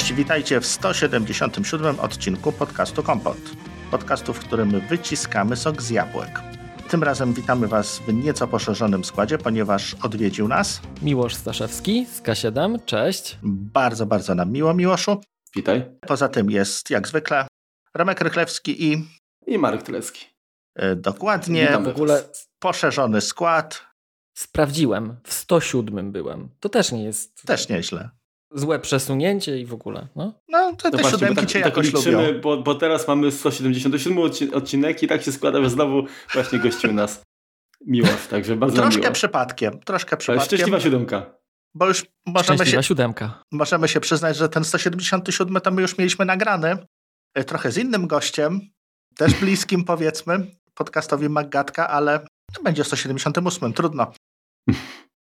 Cześć, witajcie w 177 odcinku podcastu Kompot. Podcastu, w którym wyciskamy sok z jabłek. Tym razem witamy Was w nieco poszerzonym składzie, ponieważ odwiedził nas Miłosz Staszewski z K7. Cześć. Bardzo, bardzo nam miło, Miłoszu. Witaj. Poza tym jest jak zwykle Remek Rychlewski i I Marek Tylecki. e, dokładnie Witam W ogóle poszerzony skład. sprawdziłem, w 107 byłem. To też nie jest Też nieźle. Złe przesunięcie i w ogóle. No. No, to te siódemki tak, cię tak jakoś lubią. liczymy, bo, bo teraz mamy 177 odci- odcinek i tak się składa, że znowu właśnie gościł nas Miłosz, także bardzo Troszkę miło. przypadkiem, troszkę przypadkiem, szczęśliwa siódemka. bo już możemy się, siódemka. możemy się przyznać, że ten 177 to my już mieliśmy nagrany, e, trochę z innym gościem, też bliskim powiedzmy, podcastowi Maggatka, ale to będzie 178, trudno.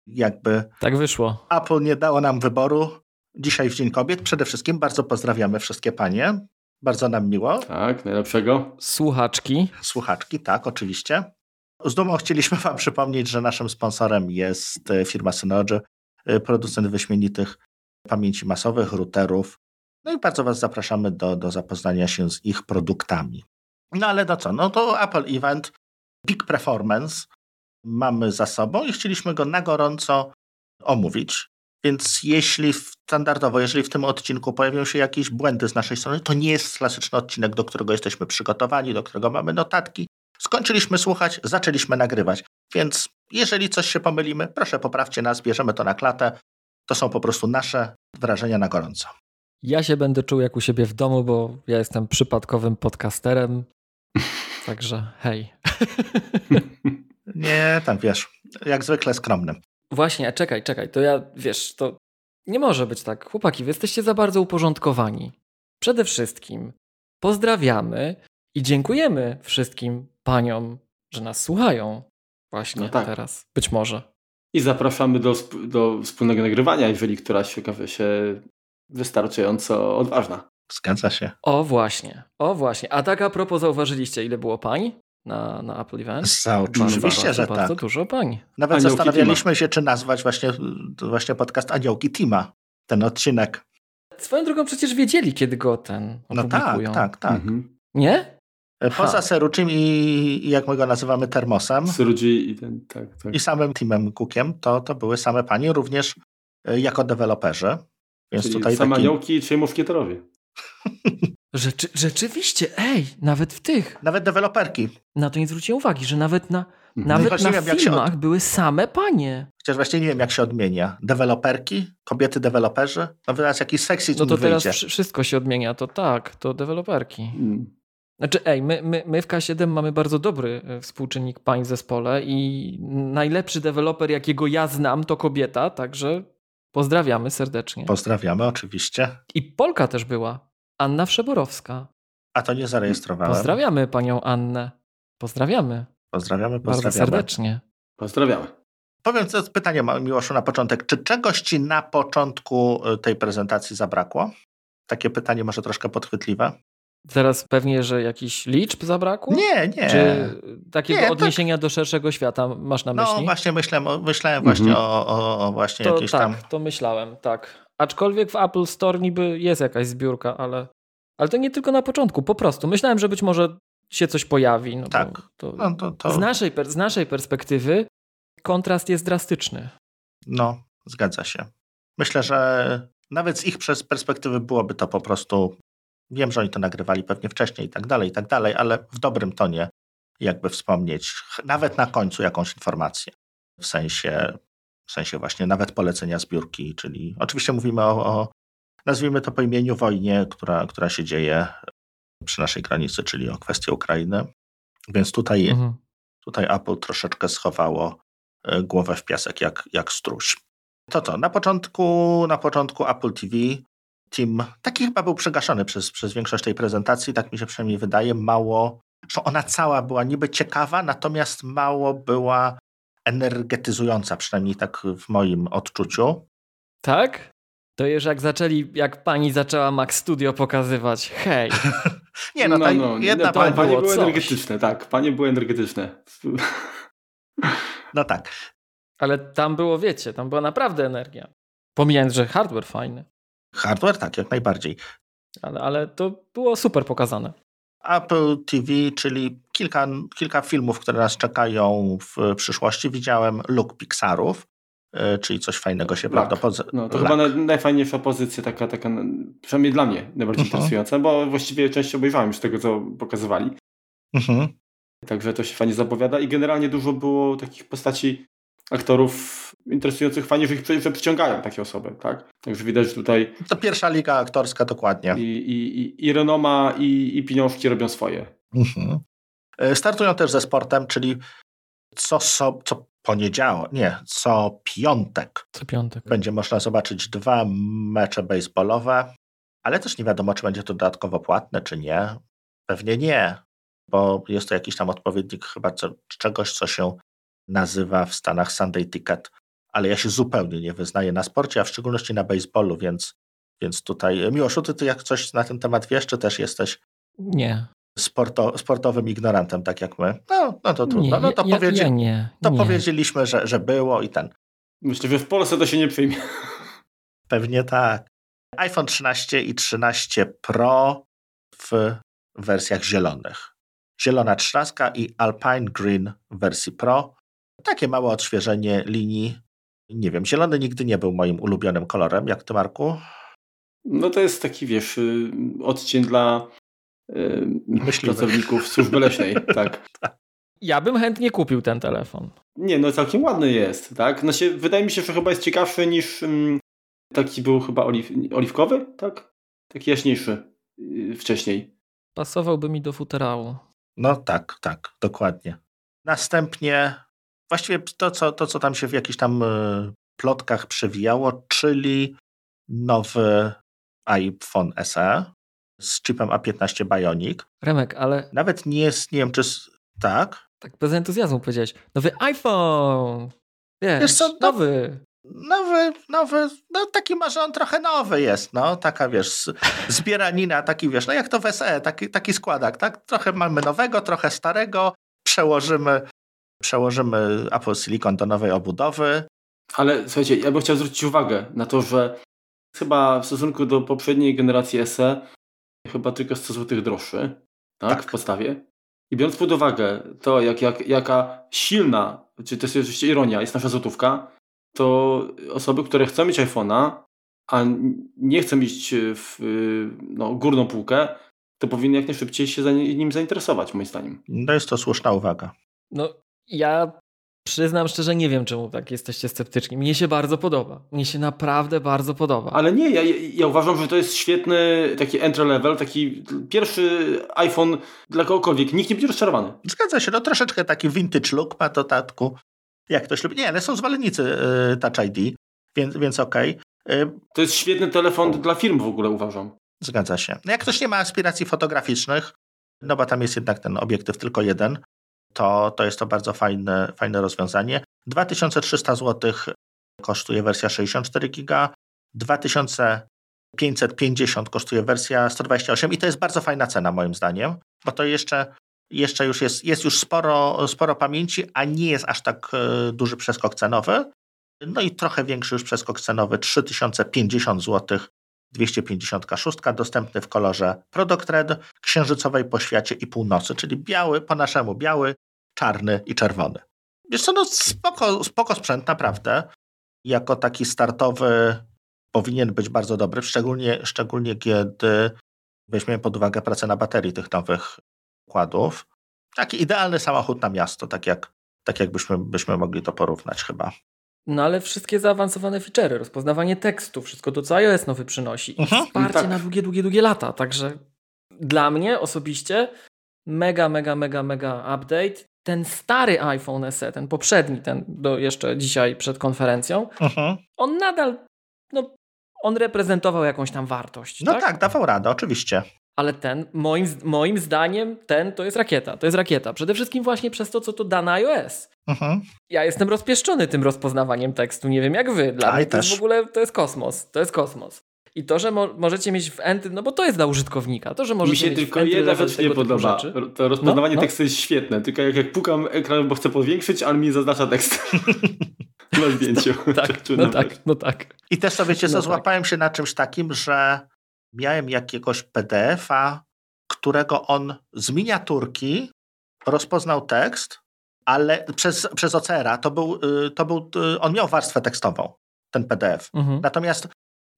Jakby Tak wyszło. Apple nie dało nam wyboru dzisiaj w Dzień Kobiet. Przede wszystkim bardzo pozdrawiamy wszystkie panie. Bardzo nam miło. Tak, najlepszego. Słuchaczki. Słuchaczki, tak, oczywiście. Z dumą chcieliśmy Wam przypomnieć, że naszym sponsorem jest e, firma Synology, e, producent wyśmienitych pamięci masowych, routerów. No i bardzo Was zapraszamy do, do zapoznania się z ich produktami. No ale no co, no to Apple Event, Peak Performance mamy za sobą i chcieliśmy go na gorąco omówić. Więc jeśli standardowo, jeżeli w tym odcinku pojawią się jakieś błędy z naszej strony, to nie jest klasyczny odcinek, do którego jesteśmy przygotowani, do którego mamy notatki. Skończyliśmy słuchać, zaczęliśmy nagrywać. Więc jeżeli coś się pomylimy, proszę poprawcie nas, bierzemy to na klatę. To są po prostu nasze wrażenia na gorąco. Ja się będę czuł jak u siebie w domu, bo ja jestem przypadkowym podcasterem. Także hej. Nie, tam wiesz, jak zwykle skromnym. Właśnie, a czekaj, czekaj, to ja, wiesz, to nie może być tak. Chłopaki, wy jesteście za bardzo uporządkowani. Przede wszystkim pozdrawiamy i dziękujemy wszystkim paniom, że nas słuchają właśnie No tak. teraz. Być może. I zapraszamy do, do wspólnego nagrywania, jeżeli któraś okaże się wystarczająco odważna. Zgadza się. O właśnie, o właśnie. A tak a propos zauważyliście, ile było pań na, na Apple Event? Oczywiście, bardzo, że bardzo tak. dużo pań. Nawet Aniołki zastanawialiśmy się, czy nazwać właśnie, właśnie podcast Aniołki Tima, ten odcinek. Swoją drogą przecież wiedzieli, kiedy go ten No tak, opublikują. tak, tak. Mhm. Nie? Poza Ha. Seruczym i, i jak my go nazywamy, Termosem Surudzi i ten, tak, tak. i samym Timem Cookiem, to, to były same panie, również e, jako deweloperzy. Więc Czyli tutaj same taki, aniołki, czyli muszkieterowie. Rzeczy, rzeczywiście, ej, nawet w tych. nawet deweloperki. Na to nie zwróciłem uwagi, że nawet na, Mhm. nawet choć na wiem, filmach od- były same panie. Chociaż właśnie nie wiem, jak się odmienia. Deweloperki, kobiety deweloperzy. No teraz jakiś sexy No to teraz wyjdzie. wszy- wszystko się odmienia, to tak, to deweloperki. Mm. Znaczy, ej, my, my, my w K7 mamy bardzo dobry e, współczynnik pań w zespole i najlepszy deweloper, jakiego ja znam, to kobieta, także pozdrawiamy serdecznie. Pozdrawiamy oczywiście. I Polka też była, Anna Wszeborowska. A to nie zarejestrowałem. Pozdrawiamy panią Annę. Pozdrawiamy. Pozdrawiamy, Bardzo pozdrawiamy. serdecznie. Pozdrawiamy. Powiem co pytanie, Ma- Miłoszu, na początek. Czy czegoś ci na początku y, tej prezentacji zabrakło? Takie pytanie może troszkę podchwytliwe. Teraz pewnie, że jakiś liczb zabrakło? Nie, nie. Czy takiego Nie, tak. odniesienia do szerszego świata masz na No myśli? właśnie myślałem, myślałem właśnie Mhm. o, o, o właśnie to jakieś tak, tam... to myślałem, tak. Aczkolwiek w Apple Store niby jest jakaś zbiórka, ale, ale to nie tylko na początku, po prostu. Myślałem, że być może się coś pojawi. No Tak. To, No, to, to, z, naszej, per- z naszej perspektywy kontrast jest drastyczny. no, zgadza się. Myślę, że nawet z ich przez perspektywy byłoby to po prostu... Wiem, że oni to nagrywali pewnie wcześniej i tak dalej, i tak dalej, ale w dobrym tonie jakby wspomnieć, nawet na końcu jakąś informację. W sensie, w sensie właśnie nawet polecenia zbiórki, czyli oczywiście mówimy o, o nazwijmy to po imieniu wojnie, która, która się dzieje przy naszej granicy, czyli o kwestię Ukrainy. Więc tutaj, Mhm. tutaj Apple troszeczkę schowało e, głowę w piasek jak, jak struś. To co, na początku, na początku Apple TV Team taki chyba był przegaszony przez, przez większość tej prezentacji, tak mi się przynajmniej wydaje, mało, że ona cała była niby ciekawa, natomiast mało była energetyzująca, przynajmniej tak w moim odczuciu. Tak? To już jak zaczęli, jak pani zaczęła Mac Studio pokazywać, hej, Nie, no, ta jedna no, pani, panie było były coś. energetyczne, tak. Panie były energetyczne. no tak. ale tam było, wiecie, tam była naprawdę energia. Pomijając, że hardware fajny. Hardware tak, jak najbardziej. Ale, ale to było super pokazane. Apple TV, czyli kilka, kilka filmów, które nas czekają w przyszłości. Widziałem look Pixarów, e, czyli coś fajnego się prawdopodobnie. No, to chyba najfajniejsza pozycja, taka, taka, przynajmniej dla mnie najbardziej uh -huh. interesująca, bo właściwie część obejrzałem już tego, co pokazywali. Uh mhm. -huh. Także to się fajnie zapowiada i generalnie dużo było takich postaci aktorów interesujących, fajnie, że ich że przyciągają takie osoby, tak? Także widać tutaj... To pierwsza liga aktorska, dokładnie. I, i, i, i renoma, i, i pieniążki robią swoje. Mhm. E, startują też ze sportem, czyli co, so, co poniedziałek, nie, co piątek. Co piątek. Będzie można zobaczyć dwa mecze baseballowe, ale też nie wiadomo, czy będzie to dodatkowo płatne, czy nie. Pewnie nie, bo jest to jakiś tam odpowiednik chyba co, czegoś, co się nazywa w Stanach Sunday Ticket, ale ja się zupełnie nie wyznaję na sporcie, a w szczególności na baseballu, więc, więc tutaj, Miłoszu, ty, ty jak coś na ten temat wiesz, czy też jesteś nie. Sporto, sportowym ignorantem, tak jak my? No, no to trudno. Nie, no to, ja, powiedzi- ja nie, to nie. powiedzieliśmy, że, że było i ten. Myślę, że w Polsce to się nie przyjmie. Pewnie tak. iPhone 13 i 13 Pro w wersjach zielonych. Zielona trzynastka i Alpine Green w wersji Pro. Takie małe odświeżenie linii. Nie wiem, zielony nigdy nie był moim ulubionym kolorem. Jak ty, Marku? No to jest taki, wiesz, y, odcień dla yy, pracowników służby leśnej, tak. Ja bym chętnie kupił ten telefon. Nie, no całkiem ładny jest, tak? Znaczy, wydaje mi się, że chyba jest ciekawszy niż um, taki był chyba oliw, oliwkowy, tak? Taki jaśniejszy yy, wcześniej. Pasowałby mi do futerału. No tak, tak, dokładnie. Następnie właściwie to, co, to, co tam się w jakichś tam e, plotkach przewijało, czyli nowy iPhone SE z chipem A15 Bionic. Remek, ale... Nawet nie jest, nie wiem, czy... Tak? Tak bez entuzjazmu powiedziałeś. Nowy iPhone! Wiesz, wiesz co, no, nowy. Nowy, nowy, no taki może on trochę nowy jest, no, taka wiesz, zbieranina, taki wiesz, no jak to w SE, taki, taki składak, tak? Trochę mamy nowego, trochę starego, przełożymy przełożymy Apple Silicon do nowej obudowy. Ale słuchajcie, ja bym chciał zwrócić uwagę na to, że chyba w stosunku do poprzedniej generacji SE chyba tylko 100 zł droższy tak, tak. w podstawie. I biorąc pod uwagę to, jak, jak, jaka silna, czy to jest oczywiście ironia, jest nasza złotówka, to osoby, które chcą mieć iPhone'a, a nie chcą iść w no, górną półkę, to powinny jak najszybciej się nim zainteresować, moim zdaniem. No jest to słuszna uwaga. No, ja przyznam szczerze, nie wiem, czemu tak jesteście sceptyczni. Mnie się bardzo podoba. Mnie się naprawdę bardzo podoba. Ale nie, ja, ja uważam, że to jest świetny taki entry level, taki pierwszy iPhone dla kogokolwiek. Nikt nie będzie rozczarowany. Zgadza się, no troszeczkę taki vintage look ma to tatku. Jak ktoś lubi. Nie, ale są zwolennicy yy, Touch ID, więc, więc okej. Okay. Yy. To jest świetny telefon dla firm w ogóle, uważam. Zgadza się. No jak ktoś nie ma aspiracji fotograficznych, no bo tam jest jednak ten obiektyw tylko jeden, to, to jest to bardzo fajne, fajne rozwiązanie. 2300 zł kosztuje wersja 64 GB, 2550 kosztuje wersja 128 i to jest bardzo fajna cena moim zdaniem, bo to jeszcze, jeszcze już jest, jest już sporo, sporo pamięci, a nie jest aż tak e, duży przeskok cenowy. No i trochę większy już przeskok cenowy, 3050 zł 256, dostępny w kolorze Product Red, księżycowej poświacie i północy, czyli biały, po naszemu biały, czarny i czerwony. Wiesz co, no spoko, spoko sprzęt, naprawdę. Jako taki startowy powinien być bardzo dobry, szczególnie, szczególnie kiedy weźmiemy pod uwagę pracę na baterii tych nowych układów. Taki idealny samochód na miasto, tak jak, tak jak byśmy, byśmy mogli to porównać chyba. No ale wszystkie zaawansowane featurey, rozpoznawanie tekstu, wszystko to, co iOS nowy przynosi. I mhm, wsparcie tak. na długie, długie, długie lata. Także dla mnie osobiście mega, mega, mega, mega update. Ten stary iPhone SE, ten poprzedni, ten do jeszcze dzisiaj przed konferencją, mhm. on nadal, no, on reprezentował jakąś tam wartość. No tak, tak dawał radę, oczywiście. Ale ten, moim, moim zdaniem, ten to jest rakieta. To jest rakieta. Przede wszystkim właśnie przez to, co to da na iOS. Mhm. Ja jestem rozpieszczony tym rozpoznawaniem tekstu. Nie wiem jak wy. Dla mnie to jest w ogóle to jest kosmos. To jest kosmos. I to, że mo możecie mieć w entry, no bo to jest dla użytkownika. To, że możecie Mi się mieć tylko jedna rzecz nie podoba. To rozpoznawanie no, no. tekstu jest świetne. Tylko jak, jak pukam ekran, bo chcę powiększyć, ale mi zaznacza tekst. na zdjęciu. tak, no tak, no tak. I też to wiecie co, No tak. złapałem się na czymś takim, że miałem jakiegoś PDF-a, którego on z miniaturki rozpoznał tekst, ale przez, przez OCR-a to był, y, to był, y, on miał warstwę tekstową, ten PDF. Mhm. Natomiast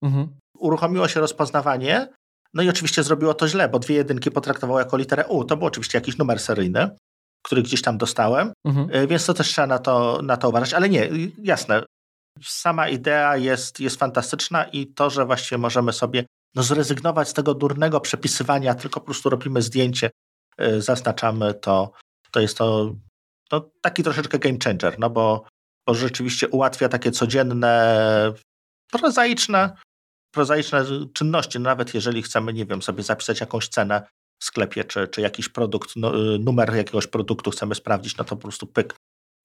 Mhm. uruchomiło się rozpoznawanie, no i oczywiście zrobiło to źle, bo dwie jedynki potraktowało jako literę U. To był oczywiście jakiś numer seryjny, który gdzieś tam dostałem, Mhm. y, więc to też trzeba na to, na to uważać. Ale nie, jasne, sama idea jest, jest fantastyczna i to, że właściwie możemy sobie no, zrezygnować z tego durnego przepisywania, tylko po prostu robimy zdjęcie, y, zaznaczamy to, to jest to no, taki troszeczkę game changer, no bo, bo rzeczywiście ułatwia takie codzienne, prozaiczne, prozaiczne czynności, no, nawet jeżeli chcemy, nie wiem, sobie zapisać jakąś cenę w sklepie, czy, czy jakiś produkt, no, y, numer jakiegoś produktu chcemy sprawdzić, no to po prostu pyk,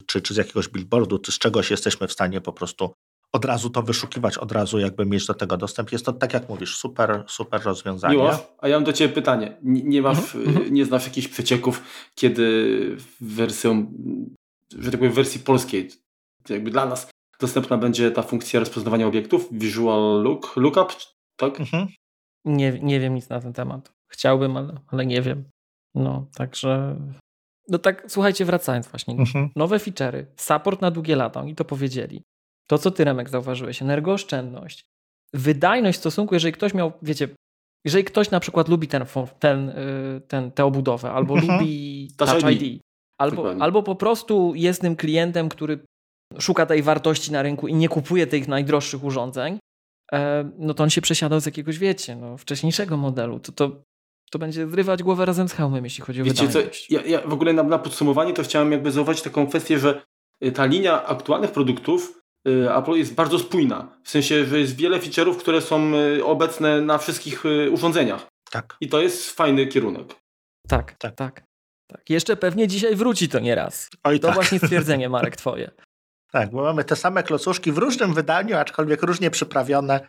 czy, czy z jakiegoś billboardu, czy z czegoś jesteśmy w stanie po prostu od razu to wyszukiwać, od razu jakby mieć do tego dostęp. Jest to, tak jak mówisz, super, super rozwiązanie. Miłosz, a ja mam do Ciebie pytanie. Nie, nie masz, Mhm, y, nie znasz jakichś przecieków, kiedy wersją, że tak powiem, w wersji polskiej, jakby dla nas dostępna będzie ta funkcja rozpoznawania obiektów, visual look, lookup, tak? Mhm. Nie, nie wiem nic na ten temat. Chciałbym, ale, ale nie wiem. No, także. No tak, słuchajcie, wracając właśnie. Mhm. Nowe feature'y, support na długie lata, oni to powiedzieli. To, co ty, Remek, zauważyłeś, energooszczędność, wydajność w stosunku, jeżeli ktoś miał, wiecie, jeżeli ktoś na przykład lubi ten, ten, y, ten, tę obudowę, albo Mhm. lubi Touch ID. ID, albo, Dokładnie. albo po prostu jest tym klientem, który szuka tej wartości na rynku i nie kupuje tych najdroższych urządzeń, e, no to on się przesiadał z jakiegoś, wiecie, no, wcześniejszego modelu. To, to, to będzie zrywać głowę razem z hełmem, jeśli chodzi o Wiecie co, wydajność. ja, ja w ogóle na, na podsumowanie to chciałem jakby zauważyć taką kwestię, że y, ta linia aktualnych produktów Apple jest bardzo spójna. W sensie, że jest wiele feature'ów, które są y, obecne na wszystkich y, urządzeniach. Tak. I to jest fajny kierunek. Tak, Tak. tak, tak. Jeszcze pewnie dzisiaj wróci to nieraz. Oj, To tak. właśnie stwierdzenie, Marek, twoje. Tak, bo mamy te same klocuszki w różnym wydaniu, aczkolwiek różnie przyprawione,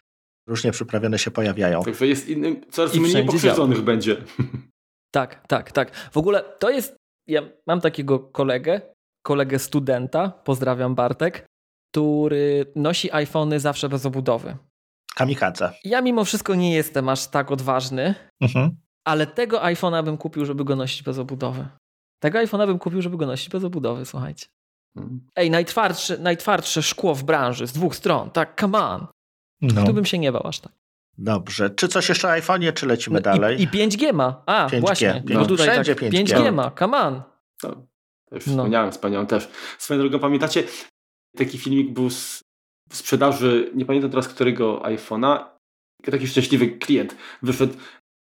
różnie przyprawione się pojawiają. Także jest innym, coraz I mniej pokrzywdzonych będzie. Tak, tak, tak. W ogóle to jest. Ja mam takiego kolegę, kolegę studenta, pozdrawiam Bartek, który nosi iPhony zawsze bez obudowy. Kamikadze. Ja mimo wszystko nie jestem aż tak odważny, Mhm. ale tego iPhone'a bym kupił, żeby go nosić bez obudowy. Tego iPhone'a bym kupił, żeby go nosić bez obudowy, słuchajcie. Ej, najtwardsze, najtwardsze szkło w branży z dwóch stron, tak, come on. No. Tu bym się nie bał aż tak. Dobrze. Czy coś jeszcze o iPhone'ie, czy lecimy No dalej? I, I 5G ma. A, 5G, właśnie. 5G. Bo tutaj Wszędzie tak, 5G. 5G ma, come on. To, to już No. wspomniałem, wspomniałem też. Swoją drogą, pamiętacie, taki filmik był z w sprzedaży, nie pamiętam teraz którego iPhone'a, taki szczęśliwy klient wyszedł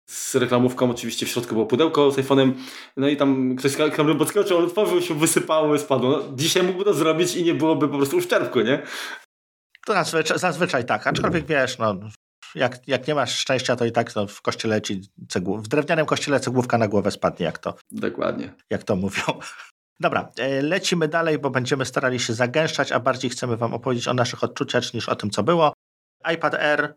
z reklamówką, oczywiście w środku było pudełko z iPhone'em, no i tam ktoś kamerą podskoczył, on otworzył się, wysypało, spadło. No, dzisiaj mógłby to zrobić i nie byłoby po prostu uszczerbku, nie? To zazwyczaj, zazwyczaj tak, aczkolwiek wiesz, no, jak, jak nie masz szczęścia, to i tak no, w kościele ci cegłu, w drewnianym kościele cegłówka na głowę spadnie, jak to, Dokładnie. jak to mówią. Dobra, e, lecimy dalej, bo będziemy starali się zagęszczać, a bardziej chcemy Wam opowiedzieć o naszych odczuciach niż o tym, co było. iPad Air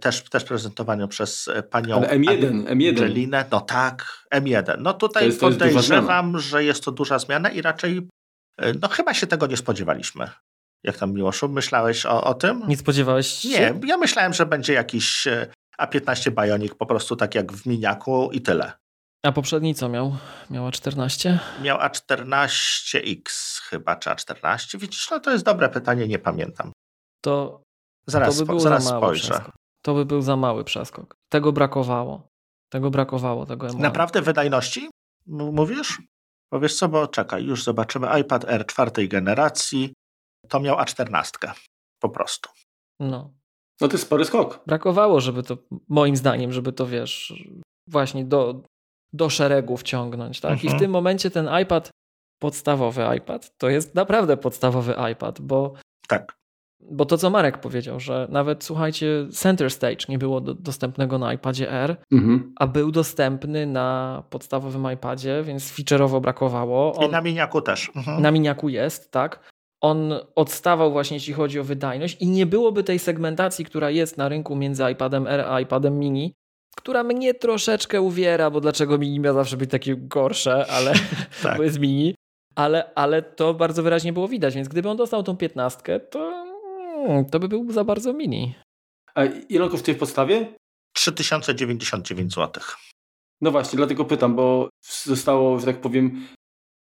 też, też prezentowany przez e, panią Ale M1, M1. Angelinę. No tak, M1. No tutaj To jest- to jest podejrzewam, że jest to duża zmiana i raczej e, no chyba się tego nie spodziewaliśmy. Jak tam Miłoszu, myślałeś o, o tym? Nie spodziewałeś się? Nie, ja myślałem, że będzie jakiś e, A15 Bionic, po prostu tak jak w miniaku i tyle. A poprzedni co miał? Miała 14? Miał A14X chyba, czy A14? Widzisz, no to jest dobre pytanie, nie pamiętam. To, Zaraz, to by był zaraz za mały spojrzę. przeskok. To by był za mały przeskok. Tego brakowało. Tego brakowało, tego M1. Naprawdę wydajności m- mówisz? Bo wiesz co, bo czekaj, już zobaczymy. iPad Air czwartej generacji to miał A14 po prostu. No. No to jest spory skok. Brakowało, żeby to, moim zdaniem, żeby to, wiesz, właśnie do, do szeregu wciągnąć, tak? I w Mhm. tym momencie ten iPad, podstawowy iPad, to jest naprawdę podstawowy iPad, bo Tak. Bo to, co Marek powiedział, że nawet słuchajcie, Center Stage nie było do, dostępnego na iPadzie R, Mhm. a był dostępny na podstawowym iPadzie, więc feature'owo brakowało. I On na miniaku też. Mhm. na miniaku jest, tak. On odstawał właśnie, jeśli chodzi o wydajność, i nie byłoby tej segmentacji, która jest na rynku między iPadem R a iPadem mini, która mnie troszeczkę uwiera, bo dlaczego mini miał zawsze być takie gorsze, ale Tak. bo jest mini. Ale, ale to bardzo wyraźnie było widać, więc gdyby on dostał tą piętnastkę, to Hmm, to by był za bardzo mini. A ile on kosztuje w podstawie? 3099 zł. No właśnie, dlatego pytam, bo zostało, że tak powiem,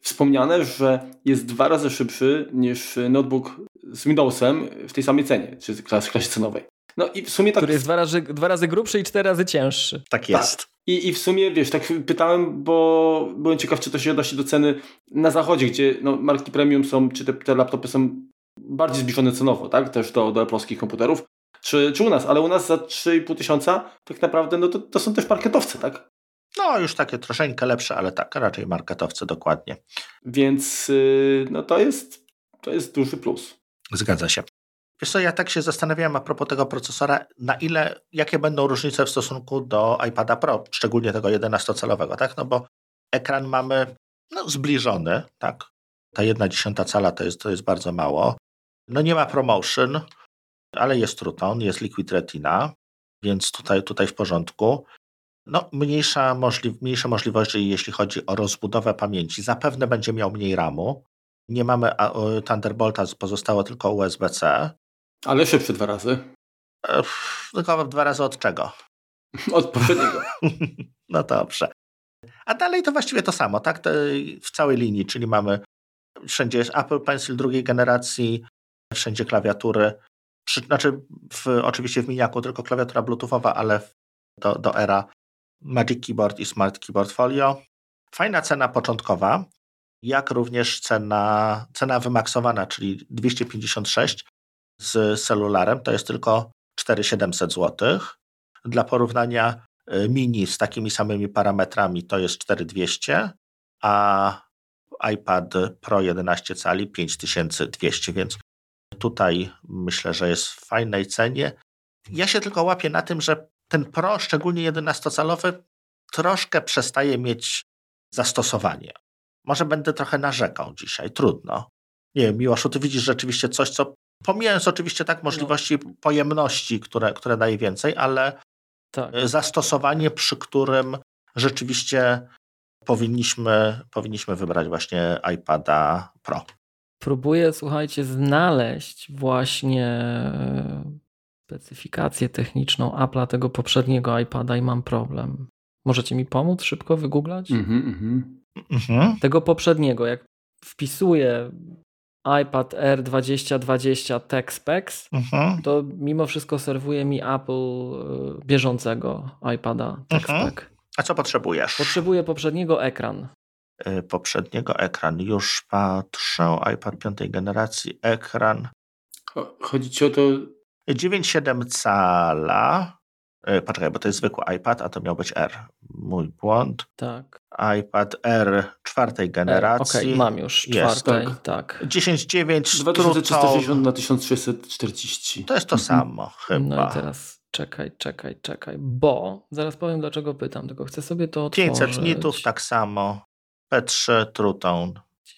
wspomniane, że jest dwa razy szybszy niż notebook z Windowsem w tej samej cenie, czy w klasie cenowej. No i w sumie tak... Który jest dwa razy, dwa razy grubszy i cztery razy cięższy. Tak jest. Tak. I, I w sumie, wiesz, tak pytałem, bo byłem ciekaw, czy to się odnosi do ceny na zachodzie, gdzie no, marki premium są, czy te, te laptopy są bardziej zbliżone cenowo, tak? Też do, do polskich komputerów. Czy, czy u nas, ale u nas za 3,5 tysiąca tak naprawdę no to, to są też parkietowce, tak? No, już takie troszeczkę lepsze, ale tak, raczej marketowce dokładnie. Więc yy, no to jest, to jest duży plus. Zgadza się. Wiesz co, ja tak się zastanawiałem a propos tego procesora, na ile, jakie będą różnice w stosunku do iPada Pro, szczególnie tego 11-calowego, tak? No bo ekran mamy no, zbliżony, tak? Ta jedna dziesiąta cala to jest, to jest bardzo mało. No nie ma promotion, ale jest Truton, jest Liquid Retina, więc tutaj, tutaj w porządku. No, mniejsza możli mniejsze możliwości, jeśli chodzi o rozbudowę pamięci. Zapewne będzie miał mniej RAMu. Nie mamy Thunderbolta, pozostało tylko USB-C. Ale szybszy dwa razy. Tylko dwa razy od czego? Od poprzedniego. no dobrze. A dalej to właściwie to samo, tak? W całej linii, czyli mamy wszędzie jest Apple Pencil drugiej generacji, wszędzie klawiatury. Przy, znaczy, w, oczywiście w miniaku tylko klawiatura bluetoothowa, ale do, do era Magic Keyboard i Smart Keyboard Folio. Fajna cena początkowa, jak również cena, cena wymaksowana, czyli 256 z celularem, to jest tylko 4700 zł. Dla porównania y, mini z takimi samymi parametrami to jest 4200, a iPad Pro 11 cali 5200, więc tutaj myślę, że jest w fajnej cenie. Ja się tylko łapię na tym, że ten Pro, szczególnie 11-calowy, troszkę przestaje mieć zastosowanie. Może będę trochę narzekał dzisiaj, trudno. Nie wiem, Miłoszu, ty widzisz rzeczywiście coś, co pomijając oczywiście tak możliwości no. pojemności, które, które daje więcej, ale tak. zastosowanie, przy którym rzeczywiście powinniśmy, powinniśmy wybrać właśnie iPada Pro. Próbuję, słuchajcie, znaleźć właśnie specyfikację techniczną Apple'a tego poprzedniego iPada i mam problem. Możecie mi pomóc szybko wygooglać? Mm-hmm, mm-hmm. Tego poprzedniego, jak wpisuję iPad Air 2020 Tech Specs, mm-hmm. to mimo wszystko serwuje mi Apple e, bieżącego iPada Tech Spec. A co potrzebujesz? Potrzebuję poprzedniego ekran. E, poprzedniego ekran. Już patrzę. iPad piątej generacji, ekran. Chodzi ci o to, 9,7 cala. E, poczekaj, bo to jest zwykły iPad, a to miał być R. Mój błąd. Tak. iPad R czwartej generacji. Okej, okay, mam już czwartej, jest. tak. tak. 10,9 2360 na 1640. To jest to mhm. samo chyba. No i teraz czekaj, czekaj, czekaj, bo zaraz powiem dlaczego pytam, tylko chcę sobie to otworzyć. 500 nitów tak samo. P3 True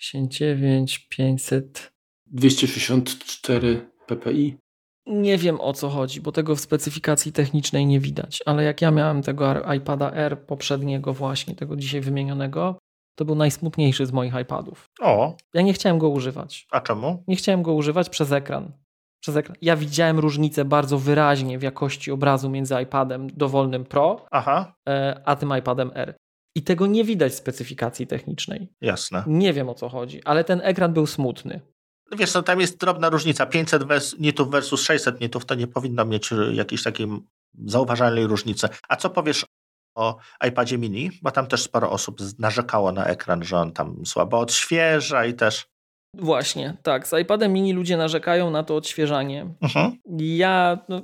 10,9, 500. 264 ppi. Nie wiem o co chodzi, bo tego w specyfikacji technicznej nie widać, ale jak ja miałem tego iPada R poprzedniego właśnie, tego dzisiaj wymienionego, to był najsmutniejszy z moich iPadów. O. Ja nie chciałem go używać. A czemu? Nie chciałem go używać przez ekran. Przez ekran. Ja widziałem różnicę bardzo wyraźnie w jakości obrazu między iPadem dowolnym Pro Aha. E, a tym iPadem R. I tego nie widać w specyfikacji technicznej. Jasne. Nie wiem o co chodzi, ale ten ekran był smutny. Wiesz, no tam jest drobna różnica. 500 nitów versus 600 nitów to nie powinno mieć jakiejś takiej zauważalnej różnicy. A co powiesz o iPadzie mini? Bo tam też sporo osób narzekało na ekran, że on tam słabo odświeża i też. Właśnie, tak. Z iPadem mini ludzie narzekają na to odświeżanie. Mhm. Ja, no,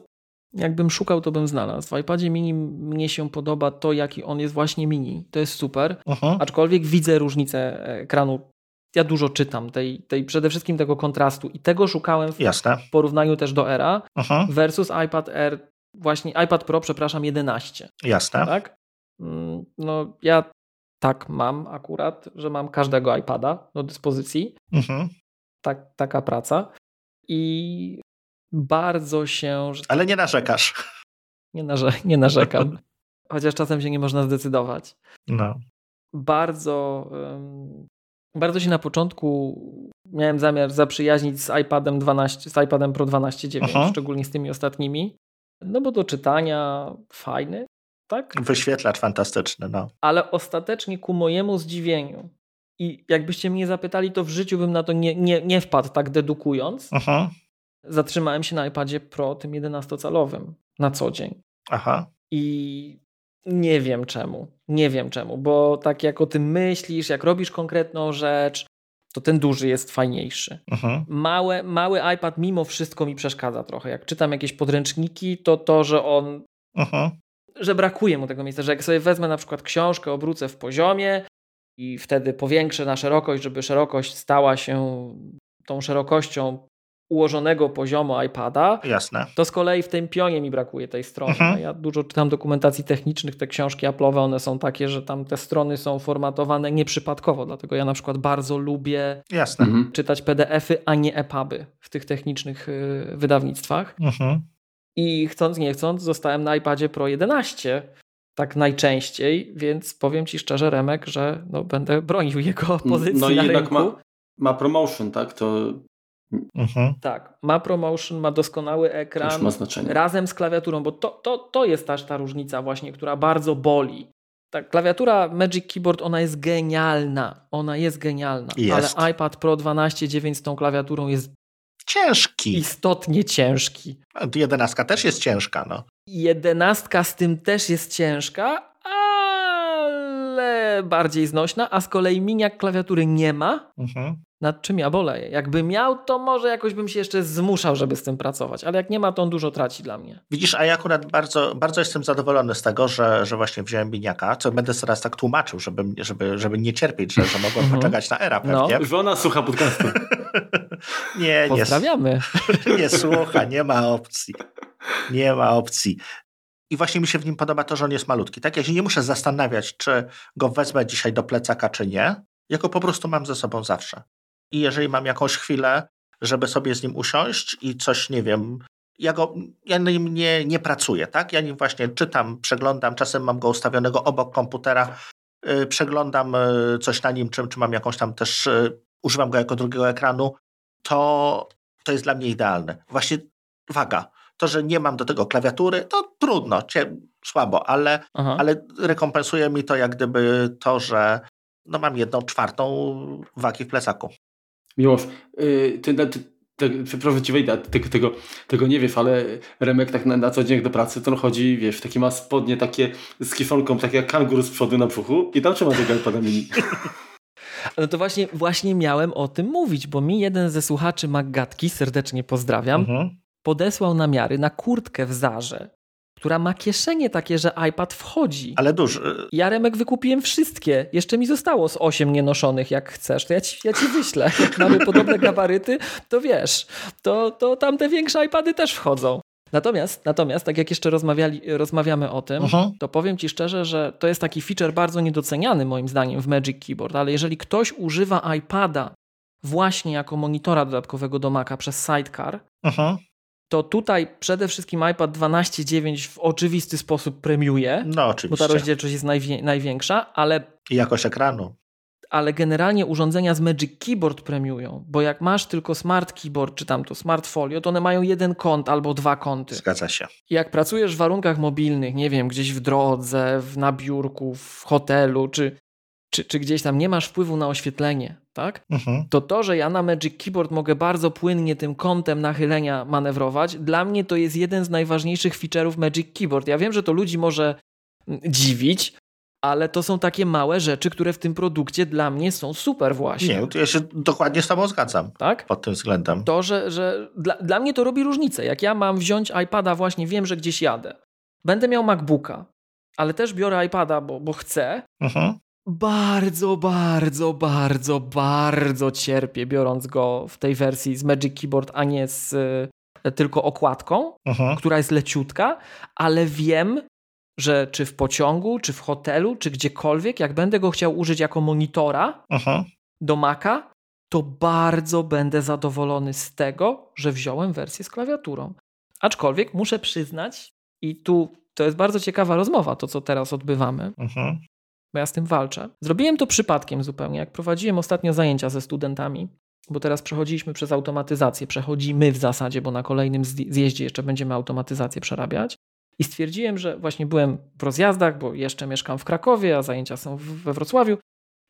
jakbym szukał, to bym znalazł. W iPadzie mini mnie się podoba to, jaki on jest właśnie mini. To jest super. Mhm. Aczkolwiek widzę różnicę ekranu ja dużo czytam, tej, tej, przede wszystkim tego kontrastu i tego szukałem w, Jasne. porównaniu też do Era uh-huh. versus iPad Air, właśnie iPad Pro, przepraszam, 11. Jasne. Tak? Mm, no ja tak mam akurat, że mam każdego iPada do dyspozycji. Uh-huh. Tak, taka praca. I bardzo się... Ale nie narzekasz. Nie, narze nie narzekam. Chociaż czasem się nie można zdecydować. No. Bardzo bardzo się na początku miałem zamiar zaprzyjaźnić z iPadem 12, z iPadem Pro 12.9, Aha. szczególnie z tymi ostatnimi. No bo do czytania fajny, tak? Wyświetlacz fantastyczny, no. Ale ostatecznie ku mojemu zdziwieniu i jakbyście mnie zapytali, to w życiu bym na to nie, nie, nie wpadł tak dedukując. Mhm. Zatrzymałem się na iPadzie Pro tym 11-calowym na co dzień. Aha. I nie wiem czemu. Nie wiem czemu, bo tak jak o tym myślisz, jak robisz konkretną rzecz, to ten duży jest fajniejszy. Mhm. Małe, mały iPad mimo wszystko mi przeszkadza trochę. Jak czytam jakieś podręczniki, to to, że on, Mhm. że brakuje mu tego miejsca, że jak sobie wezmę na przykład książkę, obrócę w poziomie i wtedy powiększę na szerokość, żeby szerokość stała się tą szerokością ułożonego poziomu iPada, Jasne. to z kolei w tym pionie mi brakuje tej strony. Mhm. Ja dużo czytam dokumentacji technicznych, te książki Apple'owe, one są takie, że tam te strony są formatowane nieprzypadkowo, dlatego ja na przykład bardzo lubię Jasne. Mhm. czytać PDF-y, a nie EPUBy w tych technicznych y, wydawnictwach. Mhm. I chcąc nie chcąc zostałem na iPadzie Pro 11 tak najczęściej, więc powiem Ci szczerze Remek, że no, będę bronił jego pozycji No i na jednak rynku. ma, ma promotion, tak? To Mhm. Tak, ma promotion, ma doskonały już ekran. ma znaczenie. razem z klawiaturą, bo to, to, to jest też ta różnica właśnie, która bardzo boli. Ta klawiatura Magic Keyboard, ona jest genialna. Ona jest genialna. Jest. Ale iPad Pro 12.9 z tą klawiaturą jest Ciężki. istotnie ciężki. Jedenastka też jest ciężka, no. Jedenastka z tym też jest ciężka, ale bardziej znośna, a z kolei miniak klawiatury nie ma. Mhm. Nad czym ja boleję. Jakby miał, to może jakoś bym się jeszcze zmuszał, żeby z tym pracować, ale jak nie ma, to on dużo traci dla mnie. Widzisz, a ja akurat bardzo, bardzo jestem zadowolony z tego, że, że właśnie wziąłem miniaka, co będę teraz tak tłumaczył, żeby, żeby, żeby nie cierpieć, że, że mogłem Mhm. poczekać na era No. pewnie. Żona słucha podcastu. Nie, nie, Pozdrawiamy. nie słucha, nie ma opcji. Nie ma opcji. I właśnie mi się w nim podoba to, że on jest malutki. Tak, ja się nie muszę zastanawiać, czy go wezmę dzisiaj do plecaka, czy nie. Ja go po prostu mam ze sobą zawsze. I jeżeli mam jakąś chwilę, żeby sobie z nim usiąść i coś, nie wiem, ja go, ja nim nie, nie pracuję, tak? Ja nim właśnie czytam, przeglądam, czasem mam go ustawionego obok komputera, yy, przeglądam yy, coś na nim, czy, czy mam jakąś tam też, yy, używam go jako drugiego ekranu, to, to jest dla mnie idealne. Właśnie waga. To, że nie mam do tego klawiatury, to trudno, cie, słabo, ale, Aha. ale rekompensuje mi to jak gdyby to, że no mam jedną czwartą wagi w plecaku. Miłosz, yy, ty, ty, ty, przepraszam ci wejdę, ty, tego, tego nie wiesz, ale Remek tak na, na co dzień jak do pracy, to on chodzi, wiesz, taki ma spodnie takie z kiszonką, takie jak kangur z przodu na brzuchu i tam trzyma tego iPada mini. No to właśnie, właśnie miałem o tym mówić, bo mi jeden ze słuchaczy Maggatki, serdecznie pozdrawiam, Mhm. podesłał namiary na kurtkę w Zarze, która ma kieszenie takie, że iPad wchodzi. Ale duży. Ja Remek wykupiłem wszystkie. Jeszcze mi zostało z 8 nienoszonych, jak chcesz. To ja ci, ja ci wyślę. Jak mamy podobne gabaryty, to wiesz, to, to tam te większe iPady też wchodzą. Natomiast, natomiast tak jak jeszcze rozmawiali, rozmawiamy o tym, Mhm. to powiem ci szczerze, że to jest taki feature bardzo niedoceniany moim zdaniem w Magic Keyboard, ale jeżeli ktoś używa iPada właśnie jako monitora dodatkowego do Maca przez Sidecar, Mhm. To tutaj przede wszystkim iPad 12.9 w oczywisty sposób premiuje, No bo oczywiście. ta rozdzielczość jest najwie- największa, ale, I jakość ekranu. ale generalnie urządzenia z Magic Keyboard premiują, bo jak masz tylko Smart Keyboard czy tam to Smart Folio, to one mają jeden kąt albo dwa kąty. Zgadza się. I jak pracujesz w warunkach mobilnych, nie wiem, gdzieś w drodze, w, na biurku, w hotelu, czy, czy, czy gdzieś tam nie masz wpływu na oświetlenie, tak? Mhm. To to, że ja na Magic Keyboard mogę bardzo płynnie tym kątem nachylenia manewrować, dla mnie to jest jeden z najważniejszych feature'ów Magic Keyboard. Ja wiem, że to ludzi może mm, dziwić, ale to są takie małe rzeczy, które w tym produkcie dla mnie są super właśnie. Nie, to ja się dokładnie z tobą zgadzam Tak? pod tym względem. To, że, że dla, dla mnie to robi różnicę. Jak ja mam wziąć iPada, właśnie wiem, że gdzieś jadę. Będę miał MacBooka, ale też biorę iPada, bo, bo chcę. Mhm. Bardzo, bardzo, bardzo, bardzo cierpię, biorąc go w tej wersji z Magic Keyboard, a nie z y, tylko okładką, która jest leciutka, ale wiem, że czy w pociągu, czy w hotelu, czy gdziekolwiek, jak będę go chciał użyć jako monitora, Mhm. do Maca, to bardzo będę zadowolony z tego, że wziąłem wersję z klawiaturą. Aczkolwiek muszę przyznać, i tu to jest bardzo ciekawa rozmowa, to co teraz odbywamy, Mhm. Bo ja z tym walczę. Zrobiłem to przypadkiem zupełnie, jak prowadziłem ostatnio zajęcia ze studentami. bo teraz przechodziliśmy przez automatyzację, przechodzimy w zasadzie, bo na kolejnym zjeździe jeszcze będziemy automatyzację przerabiać. I stwierdziłem, że właśnie byłem w rozjazdach, bo jeszcze mieszkam w Krakowie, a zajęcia są we Wrocławiu.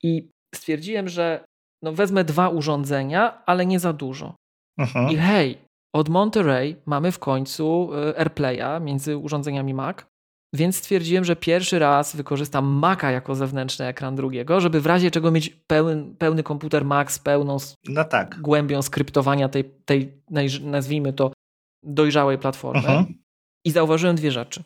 I stwierdziłem, że no wezmę dwa urządzenia, ale nie za dużo. Aha. I hej, od Monterey mamy w końcu e, AirPlaya między urządzeniami Mac, więc stwierdziłem, że pierwszy raz wykorzystam Maca jako zewnętrzny ekran drugiego, żeby w razie czego mieć pełny, pełny komputer Mac z pełną no tak. głębią skryptowania tej, tej, nazwijmy to, dojrzałej platformy. Aha. I zauważyłem dwie rzeczy.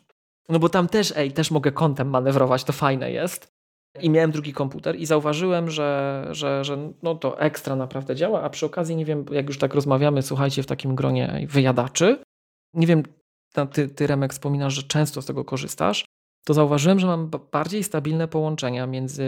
No bo tam też, ej, też mogę kątem manewrować, to fajne jest. I miałem drugi komputer i zauważyłem, że, że, że no to ekstra naprawdę działa, a przy okazji nie wiem, jak już tak rozmawiamy, słuchajcie, w takim gronie wyjadaczy, nie wiem, ty, ty Remek wspominasz, że często z tego korzystasz, to zauważyłem, że mam bardziej stabilne połączenia między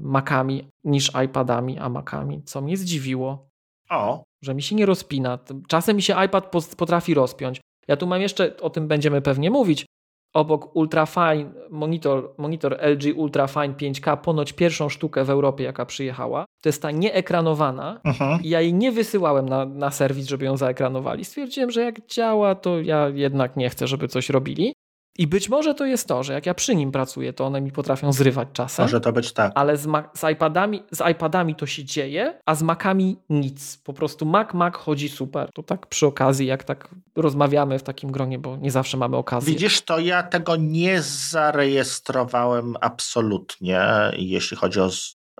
Macami niż iPadami a Macami, co mnie zdziwiło. O. Że mi się nie rozpina. Czasem mi się iPad potrafi rozpiąć. Ja tu mam jeszcze, o tym będziemy pewnie mówić, obok Ultrafine, monitor, monitor LG Ultrafine 5K, ponoć pierwszą sztukę w Europie, jaka przyjechała. To jest ta nieekranowana uh-huh. i ja jej nie wysyłałem na, na serwis, żeby ją zaekranowali. Stwierdziłem, że jak działa, to ja jednak nie chcę, żeby coś robili. I być może to jest to, że jak ja przy nim pracuję, to one mi potrafią zrywać czasem. Może to być tak. Ale z, z, iPadami, z iPadami to się dzieje, a z Macami nic. Po prostu Mac, Mac chodzi super. To tak przy okazji, jak tak rozmawiamy w takim gronie, bo nie zawsze mamy okazję. Widzisz, to ja tego nie zarejestrowałem absolutnie, jeśli chodzi o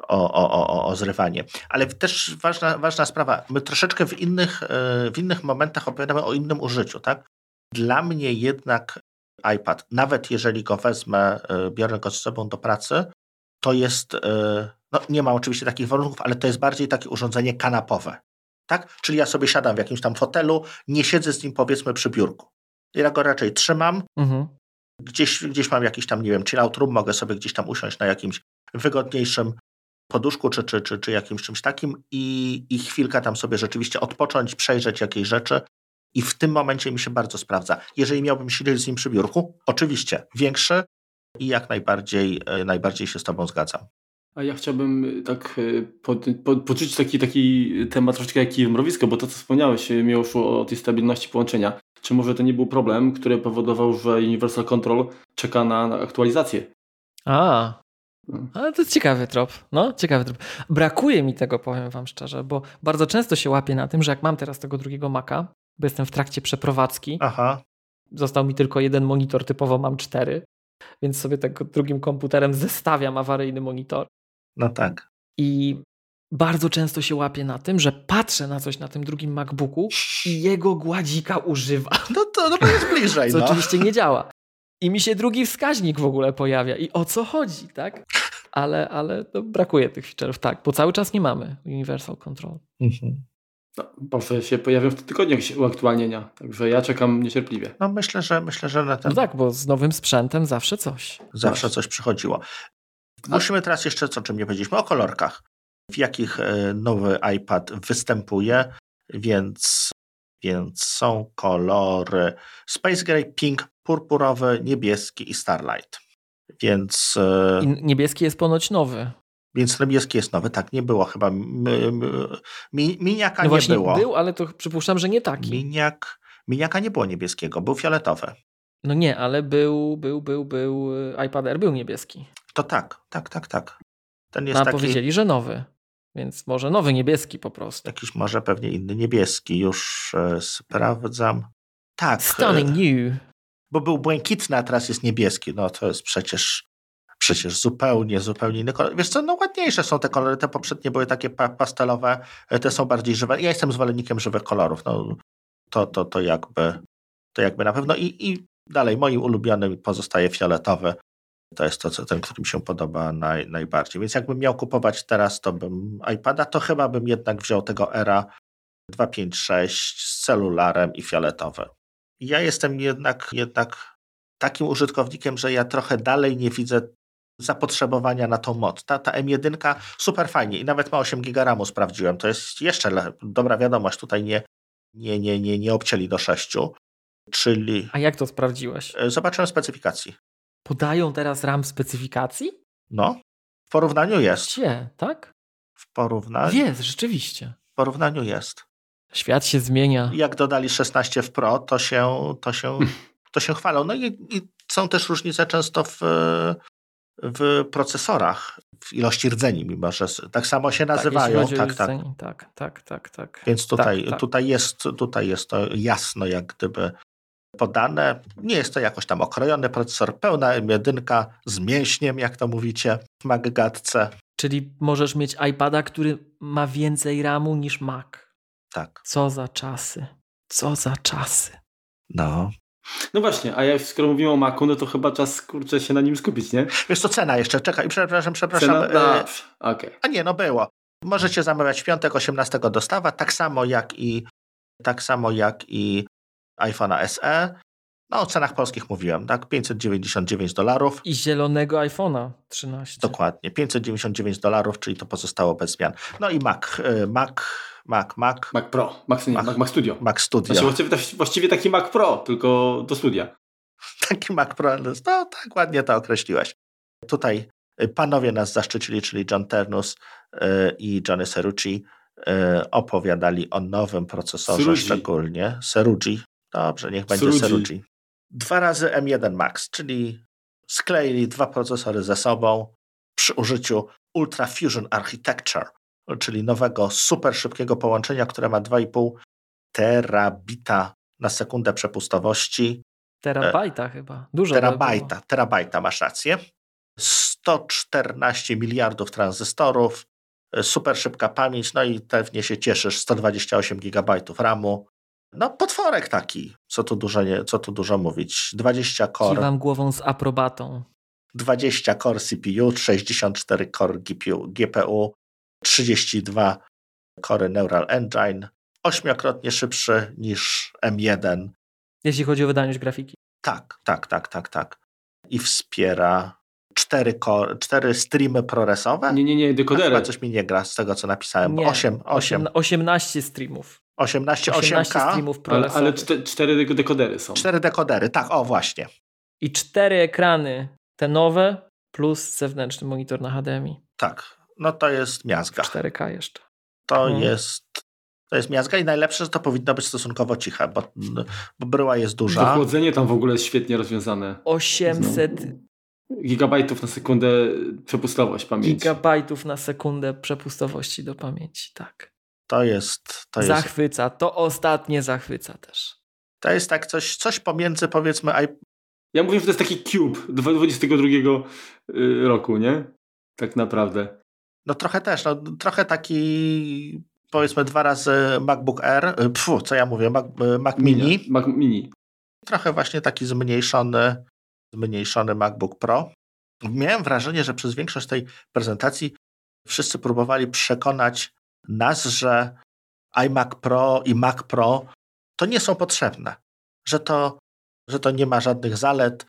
o, o, o, o zrywanie. Ale też ważna, ważna sprawa, my troszeczkę w innych, e, w innych momentach opowiadamy o innym użyciu, tak? Dla mnie jednak iPad, nawet jeżeli go wezmę, e, biorę go z sobą do pracy, to jest, e, no nie ma oczywiście takich warunków, ale to jest bardziej takie urządzenie kanapowe. Tak? Czyli ja sobie siadam w jakimś tam fotelu, nie siedzę z nim powiedzmy przy biurku. Ja go raczej trzymam, mhm. gdzieś, gdzieś mam jakiś tam, nie wiem, chill out room, mogę sobie gdzieś tam usiąść na jakimś wygodniejszym poduszku czy, czy, czy, czy jakimś czymś takim i, i chwilkę tam sobie rzeczywiście odpocząć, przejrzeć jakieś rzeczy i w tym momencie mi się bardzo sprawdza. Jeżeli miałbym siedzieć z nim przy biurku, oczywiście większy i jak najbardziej, e, najbardziej się z Tobą zgadzam. A ja chciałbym tak e, pod, pod, poczuć taki, taki temat troszeczkę jak mrowisko, bo to co wspomniałeś, e, mi szło o tej stabilności połączenia. Czy może to nie był problem, który powodował, że Universal Control czeka na, na aktualizację? A, no. ale to jest ciekawy trop. No, ciekawy trop. Brakuje mi tego, powiem wam szczerze, bo bardzo często się łapię na tym, że jak mam teraz tego drugiego Maca, bo jestem w trakcie przeprowadzki. Aha. Został mi tylko jeden monitor, typowo mam cztery, więc sobie tego drugim komputerem zestawiam awaryjny monitor. No tak. I bardzo często się łapię na tym, że patrzę na coś na tym drugim MacBooku i jego gładzika używa. No to, no jest bliżej. Co no. oczywiście nie działa. I mi się drugi wskaźnik w ogóle pojawia. I o co chodzi, tak? Ale, ale no, brakuje tych feature'ów, tak, bo cały czas nie mamy Universal Control. Mhm. No, może się pojawią w tym tygodniu jakieś uaktualnienia, także ja czekam niecierpliwie. No myślę, że myślę, że na ten... No tak, bo z nowym sprzętem zawsze coś. Zawsze coś przychodziło. Musimy teraz jeszcze, co czym nie powiedzieliśmy, o kolorkach. W jakich e, nowy iPad występuje, więc, więc są kolory Space Gray, Pink, purpurowy, niebieski i Starlight. Więc... E, I niebieski jest ponoć nowy. Więc niebieski jest nowy, tak, nie było chyba. Mi, miniaka no nie było. był, ale to przypuszczam, że nie taki. Miniak, miniaka nie było niebieskiego, był fioletowy. No nie, ale był, był, był, był, y, iPad Air był niebieski. To tak, tak, tak, tak. Ten jest A taki... powiedzieli, że nowy. Więc może nowy niebieski po prostu. Jakiś może pewnie inny niebieski. Już e, sprawdzam. Tak. Stunning e, new. Bo był błękitny, a teraz jest niebieski. No to jest przecież przecież zupełnie, zupełnie inny kolor. Wiesz co, no ładniejsze są te kolory, te poprzednie były takie pa pastelowe, e, te są bardziej żywe. Ja jestem zwolennikiem żywych kolorów, no to, to, to jakby to jakby na pewno i, i dalej moim ulubionym pozostaje fioletowy. To jest to, co, ten, który mi się podoba naj, najbardziej. Więc jakbym miał kupować teraz, to bym iPada, to chyba bym jednak wziął tego Era 256 z celularem i fioletowy. Ja jestem jednak, jednak takim użytkownikiem, że ja trochę dalej nie widzę zapotrzebowania na tą moc. Ta, ta M1 super fajnie i nawet ma 8 GB RAMu sprawdziłem. To jest jeszcze dobra wiadomość. Tutaj nie, nie, nie, nie, nie obcięli do 6. Czyli. A jak to sprawdziłeś? E, zobaczyłem specyfikacji. Podają teraz RAM specyfikacji? No. W porównaniu jest. Gdzie, tak? W porównaniu. Jest, rzeczywiście. W porównaniu jest. Świat się zmienia. Jak dodali 16 w Pro, to się, to się, to się chwalą. No i, i są też różnice często w, w procesorach, w ilości rdzeni, mimo że tak samo się nazywają. Tak, tak, tak. tak, tak, tak, tak. Więc tutaj, tak, tak. Tutaj, jest, tutaj jest to jasno, jak gdyby podane. Nie jest to jakoś tam okrojony procesor, pełna M1 z mięśniem, jak to mówicie w MacGatce. Czyli możesz mieć iPada, który ma więcej RAMu niż Mac. Tak. Co za czasy. Co za czasy. No. No właśnie, a jak skoro mówimy o Macu, no to chyba czas kurczę się na nim skupić, nie? Wiesz to cena jeszcze, czekaj, przepraszam, przepraszam. Cena? No, e... okay. A nie, no było. Możecie zamawiać w piątek 18 dostawa, tak samo jak i tak samo jak i iPhone'a SE. No o cenach polskich mówiłem, tak? 599 dolarów. I zielonego iPhone'a 13. Dokładnie, 599 dolarów, czyli to pozostało bez zmian. No i Mac, y, Mac, Mac, Mac. Mac Pro, Mac, Mac, Mac Studio. Mac Studio. Znaczy, właściwie, właściwie taki Mac Pro, tylko do studia. Taki Mac Pro, no tak ładnie to określiłeś. Tutaj y, panowie nas zaszczycili, czyli John Ternus y, i Johnny Serucci opowiadali o nowym procesorze Serugi. szczególnie. Serugi, Dobrze, niech będzie Serugi. Dwa razy M1 Max, czyli skleili dwa procesory ze sobą przy użyciu Ultra Fusion Architecture, czyli nowego super szybkiego połączenia, które ma 2,5 terabita na sekundę przepustowości. Terabajta chyba. Dużo. Terabajta, terabajta, masz rację. 114 miliardów tranzystorów, e, super szybka pamięć, no i pewnie się cieszysz, 128 gigabajtów RAMu, no, potworek taki, co tu dużo, nie, co tu dużo mówić. 20 core. Kiwam głową z aprobatą. 20 core CPU, 64 core GPU, GPU 32 core Neural Engine, ośmiokrotnie szybszy niż M1. Jeśli chodzi o wydajność grafiki. Tak, tak, tak, tak, tak. I wspiera cztery, core, cztery streamy ProResowe. Nie, nie, nie, dekodery. Chyba coś mi nie gra z tego, co napisałem. Nie, 8, 8. 18 streamów. 18, 18 8K. streamów ale, ale cztery dekodery są. Cztery dekodery, tak, o właśnie. I cztery ekrany, te nowe, plus zewnętrzny monitor na HDMI. Tak, no to jest miazga. 4K jeszcze. To hmm. jest to jest miazga i najlepsze, że to powinno być stosunkowo ciche, bo, bo bryła jest duża. To chłodzenie tam w ogóle jest świetnie rozwiązane. 800 Gigabajtów na sekundę przepustowość pamięci. Gigabajtów na sekundę przepustowości do pamięci, tak. To jest. To zachwyca. Jest... To ostatnie zachwyca też. To jest tak coś, coś pomiędzy powiedzmy. Ja mówię, że to jest taki Cube 2022 y, roku, nie? Tak naprawdę. No trochę też. No, trochę taki powiedzmy dwa razy MacBook Air. Y, pfu, co ja mówię? Mac, y, Mac Mini. Mac Mini. Trochę właśnie taki zmniejszony, zmniejszony MacBook Pro. Miałem wrażenie, że przez większość tej prezentacji wszyscy próbowali przekonać nas, że iMac Pro i Mac Pro to nie są potrzebne, że to, że to nie ma żadnych zalet,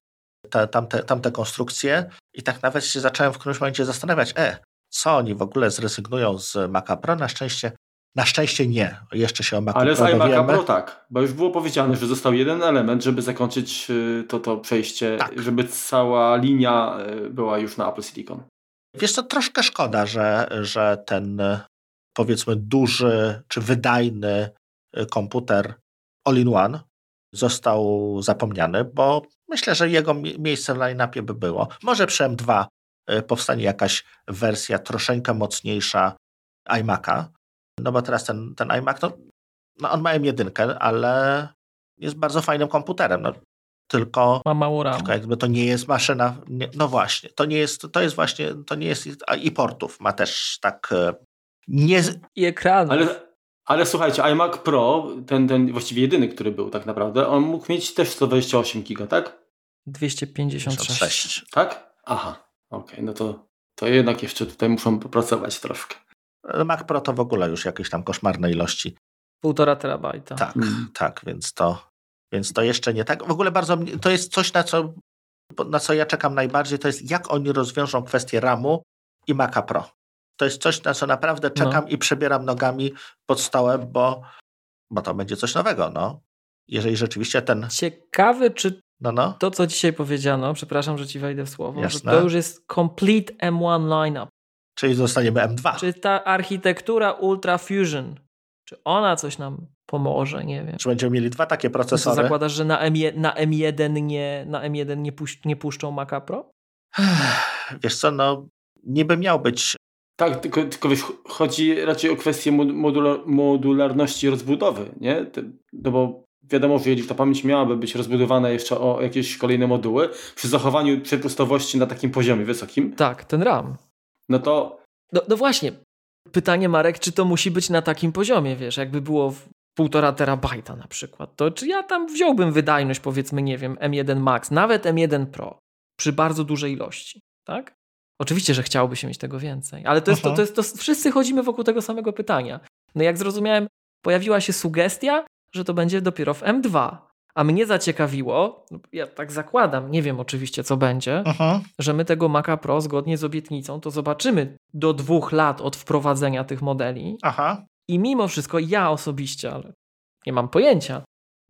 te, tamte, tamte konstrukcje i tak nawet się zacząłem w którymś momencie zastanawiać, e, co oni w ogóle zrezygnują z Maca Pro? Na szczęście, na szczęście nie. Jeszcze się o Macu Ale Pro z iMaca Pro tak, bo już było powiedziane, że został jeden element, żeby zakończyć y, to, to przejście, tak. żeby cała linia y, była już na Apple Silicon. Wiesz to troszkę szkoda, że, że ten powiedzmy duży czy wydajny y, komputer all-in-one został zapomniany, bo myślę, że jego miejsce w line-upie by było. Może przy M2 y, powstanie jakaś wersja troszeczkę mocniejsza iMac'a, no bo teraz ten, ten iMac, no, no on ma M1, ale jest bardzo fajnym komputerem. No, tylko, ma mało RAM. Tylko jakby to nie jest maszyna. Nie, no właśnie, to nie jest, to jest właśnie, to nie jest. I portów ma też tak y, nie... I ekranu. Ale, ale słuchajcie, iMac Pro, ten, ten właściwie jedyny, który był tak naprawdę, on mógł mieć też 128 giga, tak? 256. Tak? Aha, okej, okay, no to, to jednak jeszcze tutaj muszą popracować troszkę. Mac Pro to w ogóle już jakieś tam koszmarne ilości. Półtora terabajta. Tak, hmm. tak, więc to, więc to jeszcze nie tak. W ogóle bardzo, to jest coś, na co, na co ja czekam najbardziej, to jest jak oni rozwiążą kwestię RAMu i Maca Pro to jest coś, na co naprawdę no. czekam no. i przebieram nogami pod stołem, bo, bo to będzie coś nowego. No. Jeżeli rzeczywiście ten. Ciekawy, czy no, no. to, co dzisiaj powiedziano, przepraszam, że ci wejdę w słowo, Jasne. że to już jest complete M1 lineup. Czyli zostaniemy M2. Czyli ta architektura Ultra Fusion Czy ona coś nam pomoże, nie wiem. Czy będziemy mieli dwa takie procesory? zakładasz, że na, M1, na M1 nie, na M1 nie, puś, nie puszczą Maca Pro? Wiesz co, no niby miał być Tak, tylko, tylko wiesz, chodzi raczej o kwestię mod- modular, modularności rozbudowy, nie? No bo wiadomo, że jeżeli ta pamięć miałaby być rozbudowana jeszcze o jakieś kolejne moduły, przy zachowaniu przepustowości na takim poziomie wysokim, Tak, ten RAM. no to No, no właśnie. Pytanie, Marek, czy to musi być na takim poziomie, wiesz, jakby było w półtora terabajta na przykład, to czy ja tam wziąłbym wydajność, powiedzmy, nie wiem, M1 Max, nawet M1 Pro, przy bardzo dużej ilości, tak? Oczywiście, że chciałoby się mieć tego więcej, ale to jest, to, to jest, to wszyscy chodzimy wokół tego samego pytania. No jak zrozumiałem, pojawiła się sugestia, że to będzie dopiero w M2, a mnie zaciekawiło, ja tak zakładam, nie wiem oczywiście co będzie, Mhm. że my tego Maca Pro zgodnie z obietnicą to zobaczymy do dwóch lat od wprowadzenia tych modeli Aha. i mimo wszystko ja osobiście, ale nie mam pojęcia,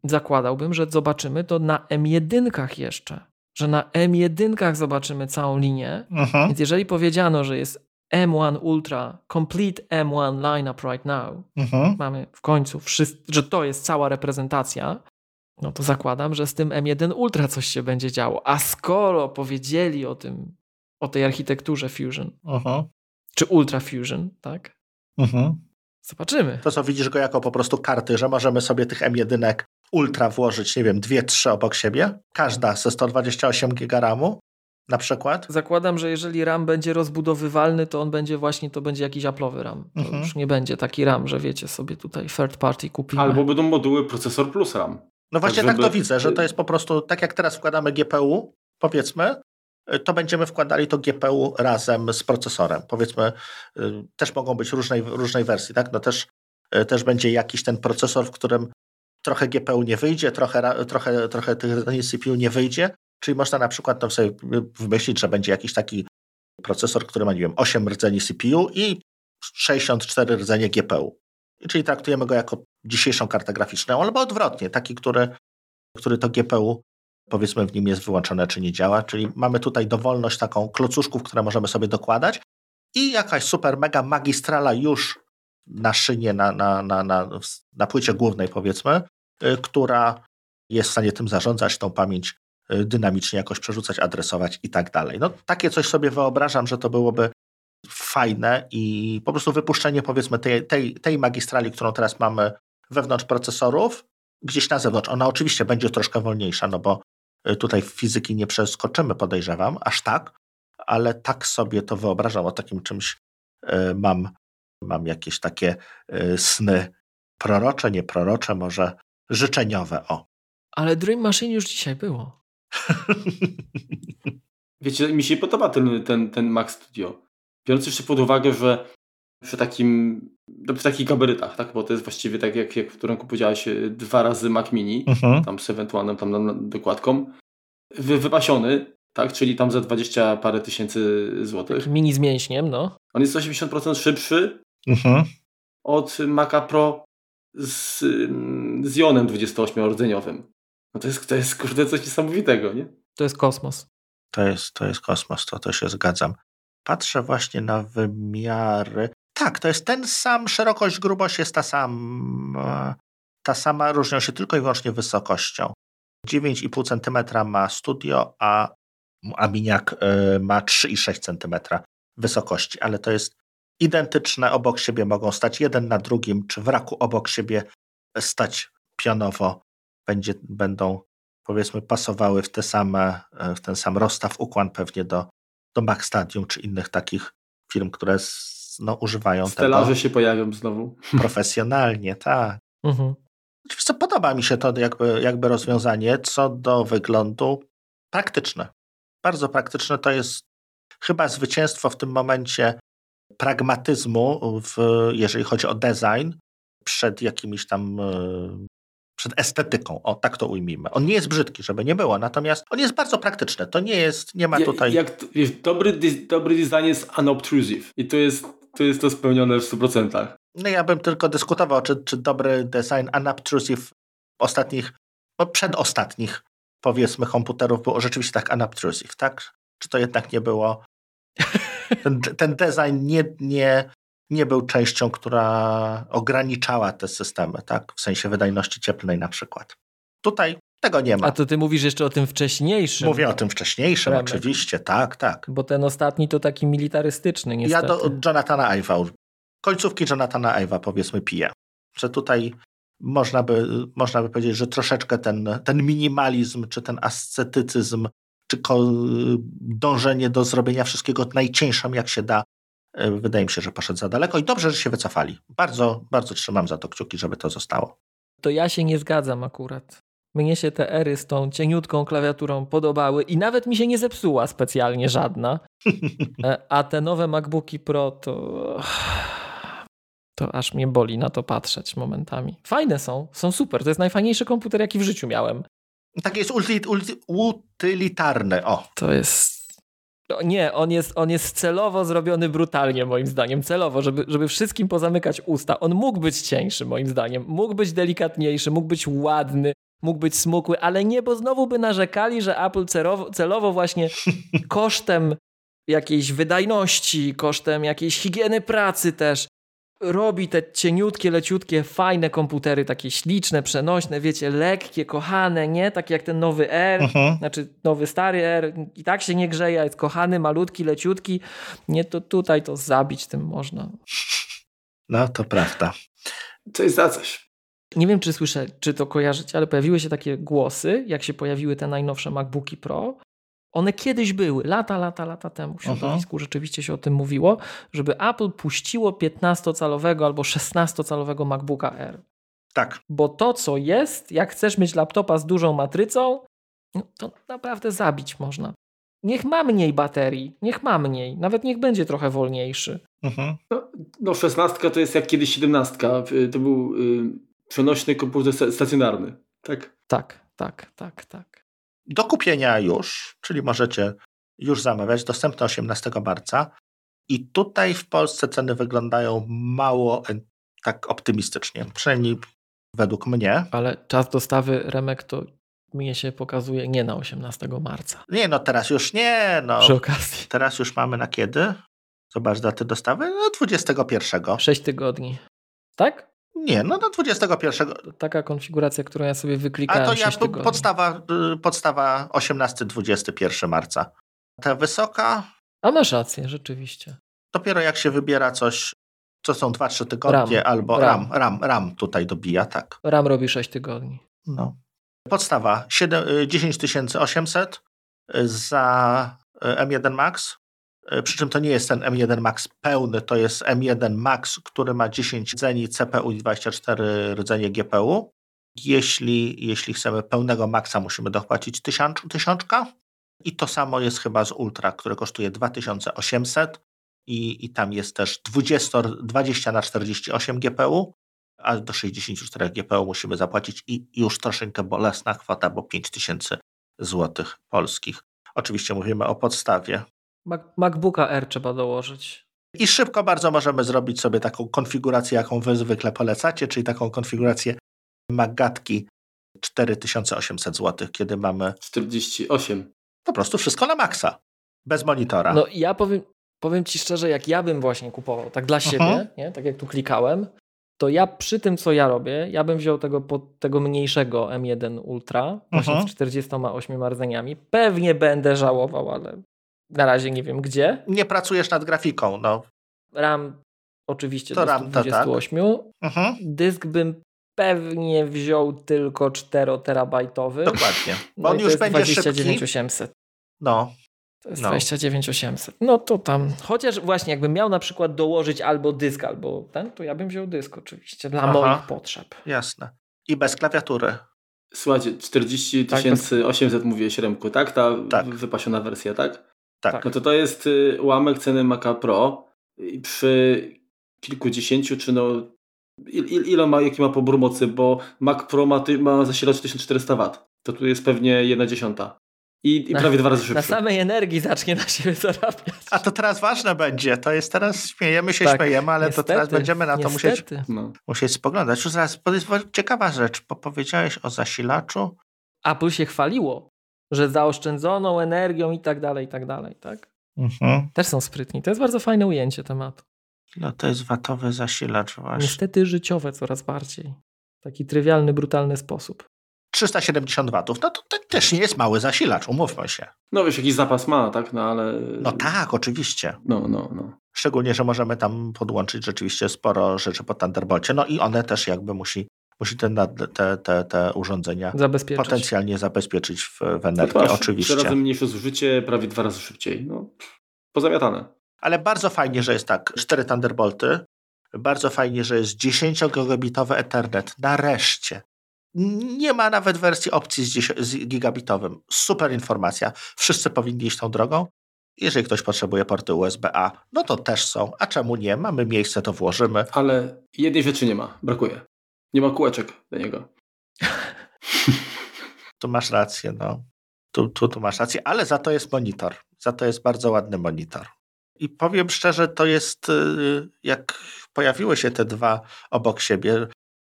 zakładałbym, że zobaczymy to na M1 jeszcze, że na M1 zobaczymy całą linię, Mhm. więc jeżeli powiedziano, że jest M1 Ultra, complete M1 lineup right now, Mhm. mamy w końcu, wszyscy, że to jest cała reprezentacja, no to zakładam, że z tym M1 Ultra coś się będzie działo. A skoro powiedzieli o tym, o tej architekturze Fusion, Mhm. czy Ultra Fusion, tak? Mhm. Zobaczymy. To co, widzisz go jako po prostu karty, że możemy sobie tych M1 Ultra włożyć, nie wiem, dwie, trzy obok siebie? Każda ze 128 giga RAMu na przykład? Zakładam, że jeżeli RAM będzie rozbudowywalny, to on będzie właśnie, to będzie jakiś Apple'owy RAM. To Mhm. już nie będzie taki RAM, że wiecie sobie tutaj third party kupimy. albo będą moduły procesor plus RAM. No właśnie Tak, tak, żeby- to widzę, że to jest po prostu, tak jak teraz wkładamy GPU, powiedzmy, y, to będziemy wkładali to GPU razem z procesorem. Powiedzmy, y, też mogą być różnej, różnej wersji, tak? No też, y, też będzie jakiś ten procesor, w którym trochę GPU nie wyjdzie, trochę, trochę, trochę tych CPU nie wyjdzie, czyli można na przykład tam sobie wymyślić, że będzie jakiś taki procesor, który ma, nie wiem, 8 rdzeni CPU i 64 rdzenie GPU. Czyli traktujemy go jako dzisiejszą kartę graficzną, albo odwrotnie, taki, który, który to GPU powiedzmy w nim jest wyłączone czy nie działa, czyli mamy tutaj dowolność taką klocuszków, które możemy sobie dokładać i jakaś super mega magistrala już na szynie, na, na, na, na, na płycie głównej powiedzmy, y, która jest w stanie tym zarządzać, tą pamięć dynamicznie jakoś przerzucać, adresować i tak dalej. No takie coś sobie wyobrażam, że to byłoby fajne i po prostu wypuszczenie powiedzmy tej, tej, tej magistrali, którą teraz mamy wewnątrz procesorów, gdzieś na zewnątrz. Ona oczywiście będzie troszkę wolniejsza, no bo y, tutaj fizyki nie przeskoczymy, podejrzewam, aż tak, ale tak sobie to wyobrażam, o takim czymś y, mam, mam jakieś takie y, sny prorocze, nie prorocze, może życzeniowe, o. Ale Dream Machine już dzisiaj było. Wiecie, mi się podoba ten, ten, ten Mac Studio. Biorąc jeszcze pod uwagę, że przy takim, no przy takich gabarytach, tak, bo to jest właściwie tak jak, jak w którym powiedziałeś, dwa razy Mac Mini, Mhm. tam z ewentualną tam dokładką, wy, wypasiony, tak, czyli tam za 20 parę tysięcy złotych. Taki mini z mięśniem, no. On jest 80% szybszy Mhm. od Maca Pro z, z Ionem 28-rdzeniowym. No to jest, to jest kurde coś niesamowitego, nie? To jest kosmos. To jest, to jest kosmos, to, to się zgadzam. Patrzę właśnie na wymiary. Tak, to jest ten sam, szerokość, grubość jest ta sama, ta sama, różnią się tylko i wyłącznie wysokością. 9,5 cm ma studio, a, a miniak y, ma 3,6 cm wysokości, ale to jest identyczne, obok siebie mogą stać jeden na drugim, czy w raku obok siebie stać pionowo, będzie, będą powiedzmy pasowały w, te same, e, w ten sam rozstaw ukłon pewnie do, do Mac Stadium czy innych takich firm, które s- no, używają Stelarze tego się pojawią znowu. profesjonalnie, tak. Mhm. Oczywiście podoba mi się to jakby, jakby rozwiązanie, co do wyglądu praktyczne. Bardzo praktyczne to jest chyba zwycięstwo w tym momencie pragmatyzmu, w, jeżeli chodzi o design, przed jakimiś tam, e, przed estetyką. O, tak to ujmijmy. On nie jest brzydki, żeby nie było, natomiast on jest bardzo praktyczny. To nie jest, nie ma tutaj... Jak, to- wiesz, dobry, dobry design jest unobtrusive i to jest, to jest to spełnione w 100%. No ja bym tylko dyskutował, czy, czy dobry design unobtrusive ostatnich, no przedostatnich powiedzmy komputerów było rzeczywiście tak unobtrusive, tak? Czy to jednak nie było... Ten, ten design nie, nie, nie był częścią, która ograniczała te systemy, tak? W sensie wydajności cieplnej na przykład. Tutaj tego nie ma. A to ty mówisz jeszcze o tym wcześniejszym. Mówię o tym wcześniejszym, Remek. oczywiście, tak, tak. Bo ten ostatni to taki militarystyczny niestety. Ja do Jonathana Ive'a, końcówki Jonathana Ive'a powiedzmy piję. Że tutaj można by, można by powiedzieć, że troszeczkę ten, ten minimalizm, czy ten ascetycyzm, czy dążenie do zrobienia wszystkiego najcieńszym jak się da, wydaje mi się, że poszedł za daleko i dobrze, że się wycofali. Bardzo, bardzo trzymam za to kciuki, żeby to zostało. To ja się nie zgadzam akurat. Mnie się te ery z tą cieniutką klawiaturą podobały i nawet mi się nie zepsuła specjalnie żadna. E, a te nowe MacBooki Pro to to aż mnie boli na to patrzeć momentami. Fajne są, są super. To jest najfajniejszy komputer, jaki w życiu miałem. Tak jest utylitarny, o. To jest... Nie, on jest, on jest celowo zrobiony brutalnie, moim zdaniem. Celowo, żeby, żeby wszystkim pozamykać usta. On mógł być cieńszy, moim zdaniem. Mógł być delikatniejszy, mógł być ładny, mógł być smukły, ale nie, bo znowu by narzekali, że Apple celowo, celowo właśnie kosztem jakiejś wydajności, kosztem jakiejś higieny pracy też robi te cieniutkie, leciutkie, fajne komputery, takie śliczne, przenośne, wiecie, lekkie, kochane, nie? Tak jak ten nowy R, uh-huh. znaczy nowy stary R, i tak się nie grzeje, jest kochany, malutki, leciutki. Nie, to tutaj to zabić tym można. No, to prawda. Coś za coś. Nie wiem, czy słyszę, czy to kojarzycie, ale pojawiły się takie głosy, jak się pojawiły te najnowsze MacBooki Pro, one kiedyś były, lata, lata, lata temu w środowisku Aha. rzeczywiście się o tym mówiło, żeby Apple puściło 15-calowego albo 16-calowego MacBooka R. Tak. Bo to, co jest, jak chcesz mieć laptopa z dużą matrycą, no, to naprawdę zabić można. Niech ma mniej baterii, niech ma mniej, nawet niech będzie trochę wolniejszy. Mhm. No, no 16 to jest jak kiedyś 17. To był y, przenośny komputer stacjonarny, tak? Tak, tak, tak, tak do kupienia już, czyli możecie już zamawiać, dostępne 18 marca. I tutaj w Polsce ceny wyglądają mało tak optymistycznie, przynajmniej według mnie. Ale czas dostawy Remek to mnie się pokazuje nie na 18 marca. Nie, no teraz już nie. No. Przy okazji. Teraz już mamy na kiedy? Zobacz daty dostawy. No 21. 6 tygodni. Tak? Nie, no do 21. Taka konfiguracja, którą ja sobie wyklikałem. A to ja podstawa, y, podstawa 18-21 marca. Ta wysoka. A masz rację, rzeczywiście. Dopiero jak się wybiera coś, co są 2-3 tygodnie, RAM, albo RAM. RAM, RAM, RAM tutaj dobija, tak. RAM robi 6 tygodni. No. Podstawa 7, 10800 y, y, za M1 Max, przy czym to nie jest ten M1 Max pełny, to jest M1 Max, który ma 10 rdzeni CPU i 24 rdzenie GPU. Jeśli, jeśli chcemy pełnego Maxa, musimy dopłacić tysiąc, tysiączka. I to samo jest chyba z Ultra, które kosztuje 2800 i, i tam jest też 20, 20 na 48 GPU, a do 64 GPU musimy zapłacić i już troszeczkę bolesna kwota, bo 5000 złotych polskich. Oczywiście mówimy o podstawie, Mac MacBooka R trzeba dołożyć. I szybko bardzo możemy zrobić sobie taką konfigurację, jaką wy zwykle polecacie, czyli taką konfigurację Magatki 4800 zł, kiedy mamy 48. Po prostu wszystko na maksa. Bez monitora. No ja powiem, powiem ci szczerze, jak ja bym właśnie kupował, tak dla siebie, uh -huh. nie? tak jak tu klikałem, to ja przy tym, co ja robię, ja bym wziął tego, tego mniejszego M1 Ultra, właśnie uh -huh. z 48 rdzeniami. Pewnie będę żałował, ale na razie nie wiem gdzie. Nie pracujesz nad grafiką, no. RAM oczywiście to do 128. Tak. Mhm. Dysk bym pewnie wziął tylko 4 terabajtowy. Dokładnie. Bo no on już będzie 29800. No. To jest no. 29800. No to tam, chociaż właśnie jakbym miał na przykład dołożyć albo dysk, albo ten, to ja bym wziął dysk oczywiście dla Aha. moich potrzeb. Jasne. I bez klawiatury. Słuchajcie, 40 800 tak, mówię śremku, tak? Ta tak. wypasiona wersja, tak? Tak. No to to jest y, ułamek ceny Maca Pro przy kilkudziesięciu, czy no il, il, ile ma, jaki ma pobór mocy, bo Mac Pro ma, ma zasilacz 1400 W. To tu jest pewnie jedna dziesiąta. I, i prawie dwa razy szybszy. Na samej energii zacznie na siebie zarabiać. A to teraz ważne będzie. To jest teraz, śmiejemy się, tak, śmiejemy, ale niestety, to teraz będziemy na to musieć, no. musieć spoglądać. Już zaraz, to jest ciekawa rzecz, bo powiedziałeś o zasilaczu. Apple się chwaliło, że zaoszczędzoną energią i tak dalej, i tak dalej, tak? Mhm. Też są sprytni. To jest bardzo fajne ujęcie tematu. No to jest watowy zasilacz właśnie. Niestety życiowe coraz bardziej. Taki trywialny, brutalny sposób. 370 watów, no to, to też nie jest mały zasilacz, umówmy się. No wiesz, jakiś zapas ma, tak? No ale... No tak, oczywiście. No, no, no. Szczególnie, że możemy tam podłączyć rzeczywiście sporo rzeczy po Thunderbolcie, no i one też jakby musi, musi te, te, te, te urządzenia Zabezpieczyć. potencjalnie zabezpieczyć w, w No energię, masz oczywiście. Trzy razy mniejsze zużycie, prawie dwa razy szybciej. No, pozamiatane. Ale bardzo fajnie, że jest tak, cztery Thunderbolty, bardzo fajnie, że jest 10-gigabitowy Ethernet, nareszcie. Nie ma nawet wersji opcji z, 10, z gigabitowym. Super informacja. Wszyscy powinni iść tą drogą. Jeżeli ktoś potrzebuje porty USB-A, no to też są. A czemu nie? Mamy miejsce, to włożymy. Ale jednej rzeczy nie ma, brakuje. Nie ma kółeczek do niego. Tu masz rację, no. Tu, tu, tu masz rację, ale za to jest monitor. Za to jest bardzo ładny monitor. I powiem szczerze, to jest, y, jak pojawiły się te dwa obok siebie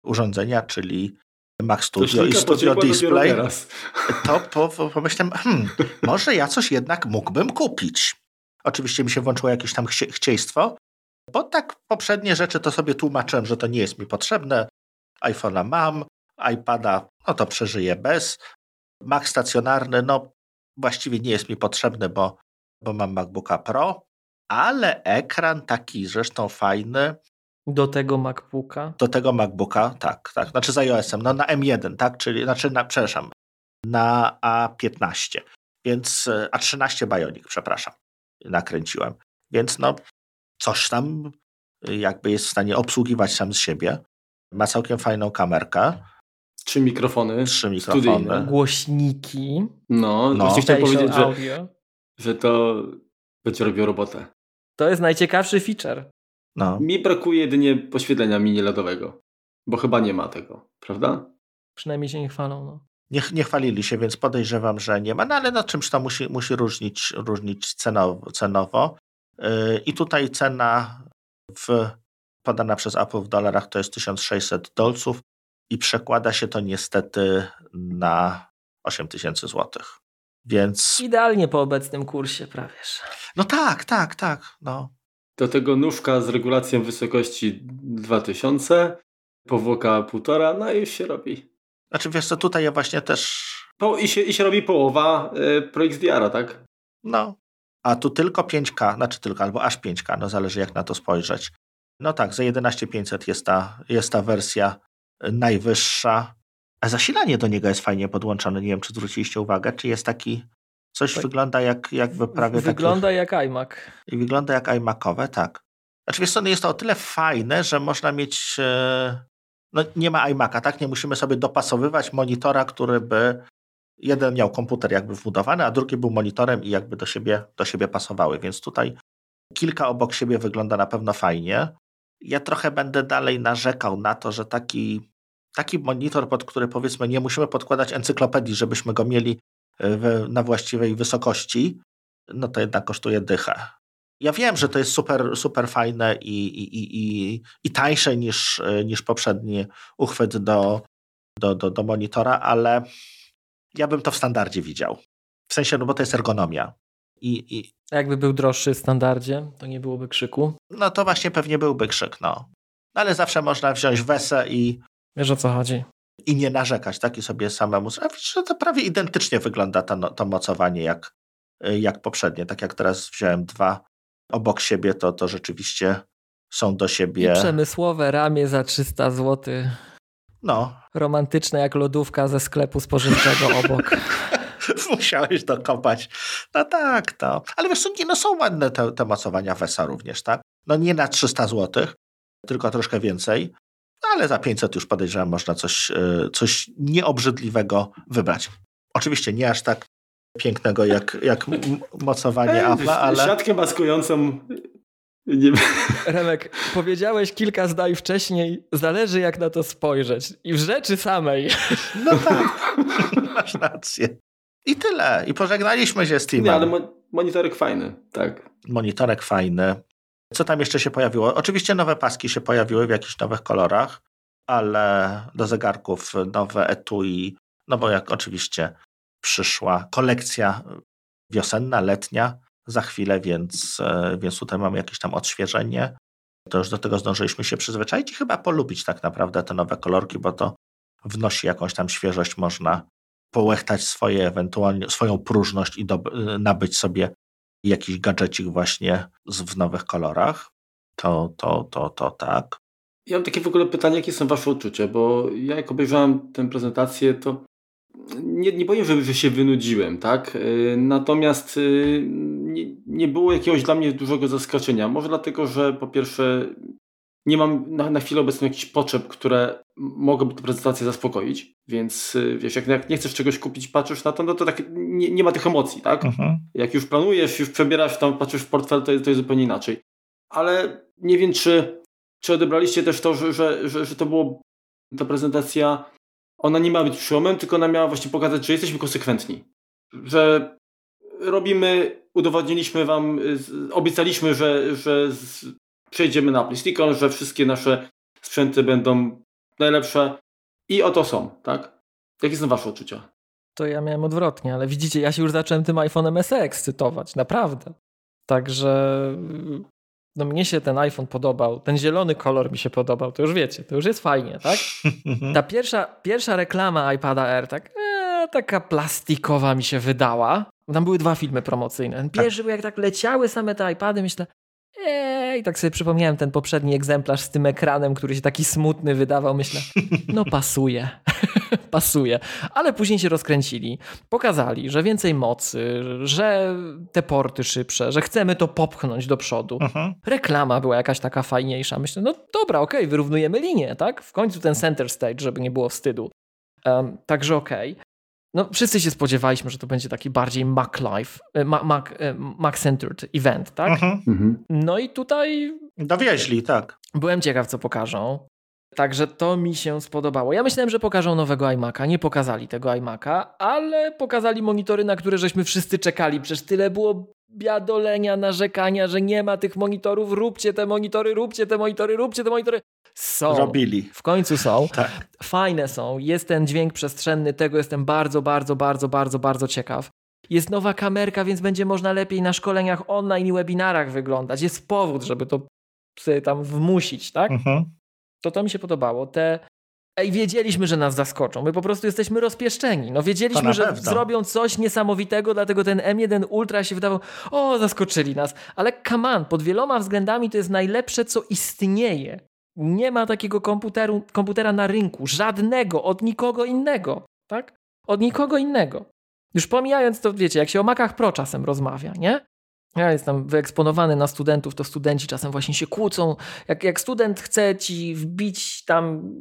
urządzenia, czyli Mac Studio i Studio Display, to po, po, pomyślałem, hmm, może ja coś jednak mógłbym kupić. Oczywiście mi się włączyło jakieś tam chcie, chcieństwo, bo tak poprzednie rzeczy to sobie tłumaczyłem, że to nie jest mi potrzebne. iPhone'a mam, iPada, no to przeżyję bez. Mac stacjonarny, no właściwie nie jest mi potrzebny, bo, bo mam MacBooka Pro, ale ekran taki zresztą fajny. Do tego MacBooka? Do tego MacBooka, tak, tak. Znaczy z iOS-em, no na M1, tak, czyli, znaczy na, przepraszam, na A15, więc A13 Bionic, przepraszam, nakręciłem. Więc no coś tam jakby jest w stanie obsługiwać sam z siebie. Ma całkiem fajną kamerkę. Trzy mikrofony. Trzy mikrofony. Studyjne. Głośniki. No, no. właśnie chciałem powiedzieć, że, że to będzie robiło robotę. To jest najciekawszy feature. No. Mi brakuje jedynie poświetlenia mini LEDowego, bo chyba nie ma tego, prawda? Przynajmniej się nie chwalą. No. Nie, nie chwalili się, więc podejrzewam, że nie ma, no ale no czymś to musi, musi różnić, różnić cenowo. cenowo. Yy, I tutaj cena w, podana przez Apple w dolarach to jest 1600 dolców i przekłada się to niestety na 8000 złotych. Więc. Idealnie po obecnym kursie, prawie. No tak, tak, tak. No. Do tego nóżka z regulacją wysokości 2000, powłoka 1,5, no i już się robi. Znaczy wiesz co, tutaj ja właśnie też... Po, i, się, I się robi połowa y, Pro XDR-a, tak? No, a tu tylko 5K, znaczy tylko, albo aż 5K, no zależy jak na to spojrzeć. No tak, za 11500 jest ta, jest ta wersja najwyższa, a zasilanie do niego jest fajnie podłączone. Nie wiem, czy zwróciliście uwagę, czy jest taki Coś tak. wygląda jak jakby prawie Wygląda takich, jak iMac. I wygląda jak iMacowe, tak. Znaczy wiesz co, no jest to o tyle fajne, że można mieć... No nie ma iMac'a, tak? Nie musimy sobie dopasowywać monitora, który by... Jeden miał komputer jakby wbudowany, a drugi był monitorem i jakby do siebie, do siebie pasowały. Więc tutaj kilka obok siebie wygląda na pewno fajnie. Ja trochę będę dalej narzekał na to, że taki, taki monitor, pod który powiedzmy nie musimy podkładać encyklopedii, żebyśmy go mieli w, na właściwej wysokości, no to jednak kosztuje dychę. Ja wiem, że to jest super, super fajne i, i, i, i tańsze niż, niż poprzedni uchwyt do, do, do, do monitora, ale ja bym to w standardzie widział. W sensie, no bo to jest ergonomia. I, i... A jakby był droższy w standardzie, to nie byłoby krzyku? No to właśnie pewnie byłby krzyk, no. no ale zawsze można wziąć wesę i... Wiesz o co chodzi i nie narzekać, tak? I sobie samemu. Że to prawie identycznie wygląda to, to mocowanie jak, jak poprzednie. Tak jak teraz wziąłem dwa obok siebie, to, to rzeczywiście są do siebie. I przemysłowe ramię za 300 zł. No. Romantyczne jak lodówka ze sklepu spożywczego obok. Musiałeś dokopać. No tak, to. Ale wiesz, nie, no są ładne te, te mocowania WESA również, tak? No nie na 300 zł, tylko troszkę więcej ale za 500 już podejrzewam, można coś, e, coś nieobrzydliwego wybrać. Oczywiście nie aż tak pięknego jak, jak mocowanie Apple, ale... Siatkę maskującą... Nie... Remek, powiedziałeś kilka zdań wcześniej, zależy jak na to spojrzeć. I w rzeczy samej. No tak, masz rację. I tyle. I pożegnaliśmy się z Steamem. Nie, ale mo monitorek fajny, tak. Monitorek fajny. Co tam jeszcze się pojawiło? Oczywiście nowe paski się pojawiły w jakichś nowych kolorach, ale do zegarków nowe etui, no bo jak oczywiście przyszła kolekcja wiosenna, letnia za chwilę, więc, e, więc tutaj mamy jakieś tam odświeżenie. to już do tego zdążyliśmy się przyzwyczaić i chyba polubić tak naprawdę te nowe kolorki, bo to wnosi jakąś tam świeżość, można połechtać swoje ewentualnie, swoją próżność i nabyć sobie jakiś gadżecik właśnie w nowych kolorach. To, to, to, to tak. Ja mam takie w ogóle pytanie, jakie są Wasze odczucia, bo ja jak obejrzałem tę prezentację, to nie, nie powiem, że, że się wynudziłem, tak? Y, natomiast y, nie, nie było jakiegoś dla mnie dużego zaskoczenia. Może dlatego, że po pierwsze nie mam na, na chwilę obecną jakichś potrzeb, które mogłyby tę prezentację zaspokoić, więc y, wiesz, jak, jak nie chcesz czegoś kupić, patrzysz na to, no to tak nie, nie ma tych emocji, tak? Mhm. Jak już planujesz, już przebierasz tam, patrzysz w portfel, to jest, to jest zupełnie inaczej. Ale nie wiem, czy, czy odebraliście też to, że, że, że, że to było ta prezentacja, ona nie ma być przełomem, tylko ona miała właśnie pokazać, że jesteśmy konsekwentni. Że robimy, udowodniliśmy wam, obiecaliśmy, że, że przejdziemy na PlayStation, że wszystkie nasze sprzęty będą najlepsze i oto są, tak? Jakie są wasze odczucia? To ja miałem odwrotnie, ale widzicie, ja się już zacząłem tym iPhone'em SE ekscytować, naprawdę. Także no mnie się ten iPhone podobał, ten zielony kolor mi się podobał, to już wiecie, to już jest fajnie, tak? Ta pierwsza, pierwsza reklama iPada Air, tak, e, taka plastikowa mi się wydała. Tam były dwa filmy promocyjne. Ten pierwszy tak. był jak tak leciały same te iPady, myślę, i tak sobie przypomniałem ten poprzedni egzemplarz z tym ekranem, który się taki smutny wydawał. Myślę, no pasuje, pasuje. Ale później się rozkręcili, pokazali, że więcej mocy, że te porty szybsze, że chcemy to popchnąć do przodu. Uh-huh. Reklama była jakaś taka fajniejsza. Myślę, no dobra, okej, okay, wyrównujemy linię, tak? W końcu ten center stage, żeby nie było wstydu. Um, także okej. Okay. No, wszyscy się spodziewaliśmy, że to będzie taki bardziej Mac Life, e, Mac, e, Mac-centered event, tak? Mhm. mhm. No i tutaj... Dowieźli, tak. Byłem ciekaw, co pokażą. Także to mi się spodobało. Ja myślałem, że pokażą nowego iMac'a. Nie pokazali tego iMac'a, ale pokazali monitory, na które żeśmy wszyscy czekali. Przecież tyle było biadolenia, narzekania, że nie ma tych monitorów. Róbcie te monitory, róbcie te monitory, róbcie te monitory. Są. Robili. W końcu są. tak. Fajne są. Jest ten dźwięk przestrzenny, tego jestem bardzo, bardzo, bardzo, bardzo, bardzo ciekaw. Jest nowa kamerka, więc będzie można lepiej na szkoleniach online i webinarach wyglądać. Jest powód, żeby to sobie tam wmusić, tak? Mhm. To to mi się podobało. Te Ej, wiedzieliśmy, że nas zaskoczą. My po prostu jesteśmy rozpieszczeni. No wiedzieliśmy, że zrobią coś niesamowitego, dlatego ten M1 Ultra się wydawał, o, zaskoczyli nas. Ale on, pod wieloma względami to jest najlepsze, co istnieje. Nie ma takiego komputeru, komputera na rynku, żadnego, od nikogo innego, tak? Od nikogo innego. Już pomijając to, wiecie, jak się o Macach Pro czasem rozmawia, nie? Ja jestem wyeksponowany na studentów, to studenci czasem właśnie się kłócą. Jak, jak student chce ci wbić tam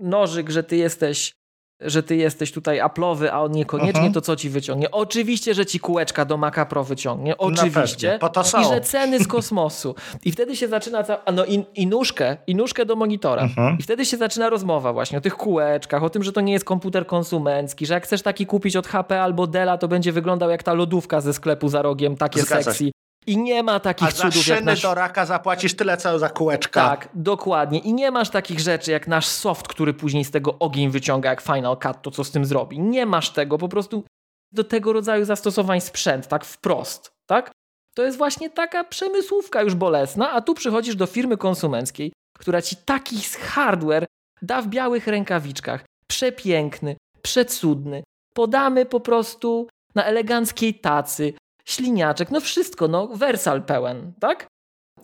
nożyk, że ty jesteś że ty jesteś tutaj aplowy, a on niekoniecznie, uh mhm. to co ci wyciągnie? Oczywiście, że ci kółeczka do Maca Pro wyciągnie. Oczywiście. Po to są. I że ceny z kosmosu. I wtedy się zaczyna, ca... no i, i nóżkę, i nóżkę do monitora. Uh mhm. I wtedy się zaczyna rozmowa właśnie o tych kółeczkach, o tym, że to nie jest komputer konsumencki, że jak chcesz taki kupić od HP albo Della, to będzie wyglądał jak ta lodówka ze sklepu za rogiem, takie Zgadza sexy. I nie ma takich A cudów za szyny nasz... do raka zapłacisz tyle, co za kółeczka. Tak, dokładnie. I nie masz takich rzeczy jak nasz soft, który później z tego ogień wyciąga jak Final Cut, to co z tym zrobi. Nie masz tego, po prostu do tego rodzaju zastosowań sprzęt, tak wprost, tak? To jest właśnie taka przemysłówka już bolesna, a tu przychodzisz do firmy konsumenckiej, która ci taki hardware da w białych rękawiczkach. Przepiękny, przecudny. Podamy po prostu na eleganckiej tacy, śliniaczek, no wszystko, no wersal pełen, tak?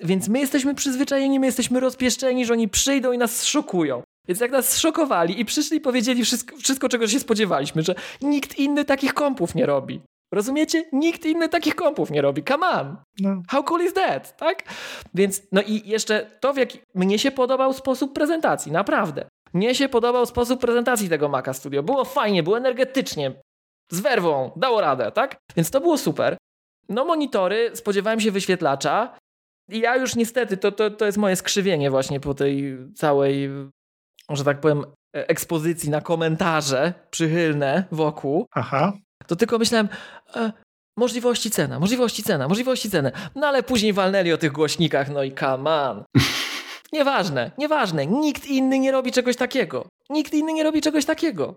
Więc my jesteśmy przyzwyczajeni, my jesteśmy rozpieszczeni, że oni przyjdą i nas szokują. Więc jak nas szokowali i przyszli i powiedzieli wszystko, wszystko, czego się spodziewaliśmy, że nikt inny takich kompów nie robi. Rozumiecie? Nikt inny takich kompów nie robi. Come on. No. How cool is that? Tak? Więc, no i jeszcze to, w jaki mnie się podobał sposób prezentacji, naprawdę. Mnie się podobał sposób prezentacji tego Maca Studio. Było fajnie, było energetycznie, z werwą, dało radę, tak? Więc to było super. No monitory, spodziewałem się wyświetlacza i ja już niestety, to, to, to jest moje skrzywienie właśnie po tej całej, że tak powiem, e, ekspozycji na komentarze przychylne wokół. Aha. To tylko myślałem, e, możliwości cena, możliwości cena, możliwości cena. No ale później walnęli o tych głośnikach, no i come on. Nieważne, nieważne. Nikt inny nie robi czegoś takiego. Nikt inny nie robi czegoś takiego.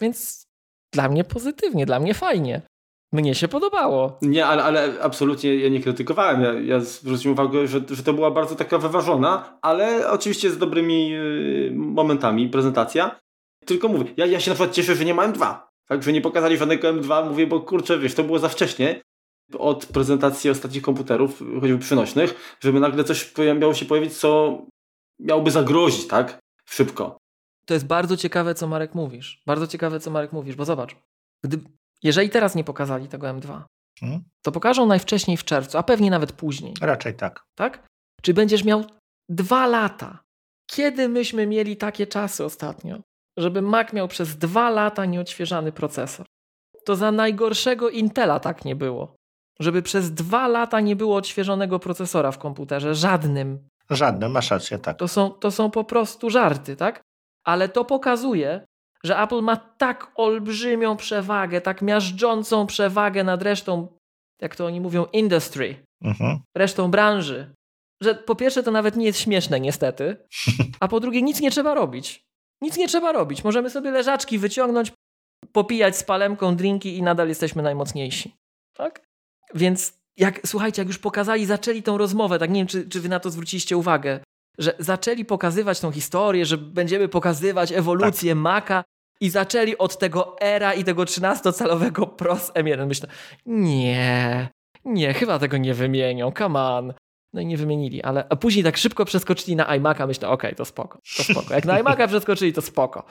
Więc dla mnie pozytywnie, dla mnie fajnie. Mnie się podobało. Nie, ale, ale absolutnie ja nie krytykowałem. Ja, ja zwróciłem uwagę, że, że to była bardzo taka wyważona, ale oczywiście z dobrymi y, momentami prezentacja. Tylko mówię, ja, ja się na przykład cieszę, że nie ma M2. Tak, że nie pokazali żadnego M2, mówię, bo kurczę, wiesz, to było za wcześnie od prezentacji ostatnich komputerów, choćby przynośnych, żeby nagle coś miało się pojawić, co miałoby zagrozić, tak? Szybko. To jest bardzo ciekawe, co Marek mówisz. Bardzo ciekawe, co Marek mówisz, bo zobacz, gdy, jeżeli teraz nie pokazali tego M2, hmm? to pokażą najwcześniej w czerwcu, a pewnie nawet później. Raczej tak. Tak? Czy będziesz miał dwa lata? Kiedy myśmy mieli takie czasy ostatnio, żeby Mac miał przez dwa lata nieodświeżany procesor? To za najgorszego Intela tak nie było. Żeby przez dwa lata nie było odświeżonego procesora w komputerze, żadnym. Żadnym, masz rację, tak. To są, to są po prostu żarty, tak? Ale to pokazuje, że Apple ma tak olbrzymią przewagę, tak miażdżącą przewagę nad resztą, jak to oni mówią, industry, mhm. resztą branży, że po pierwsze to nawet nie jest śmieszne niestety, a po drugie nic nie trzeba robić. Nic nie trzeba robić. Możemy sobie leżaczki wyciągnąć, popijać z palemką drinki i nadal jesteśmy najmocniejsi. Tak? Więc jak, słuchajcie, jak już pokazali, zaczęli tą rozmowę, tak nie wiem, czy, czy wy na to zwróciliście uwagę, że zaczęli pokazywać tą historię, że będziemy pokazywać ewolucję tak. Maca i zaczęli od tego era i tego 13-calowego Pros M1. Myślę, nie, nie, chyba tego nie wymienią, come on. No i nie wymienili, ale a później tak szybko przeskoczyli na iMac'a, myślę, okej, okay, to spoko, to spoko. Jak na iMac'a przeskoczyli, to spoko.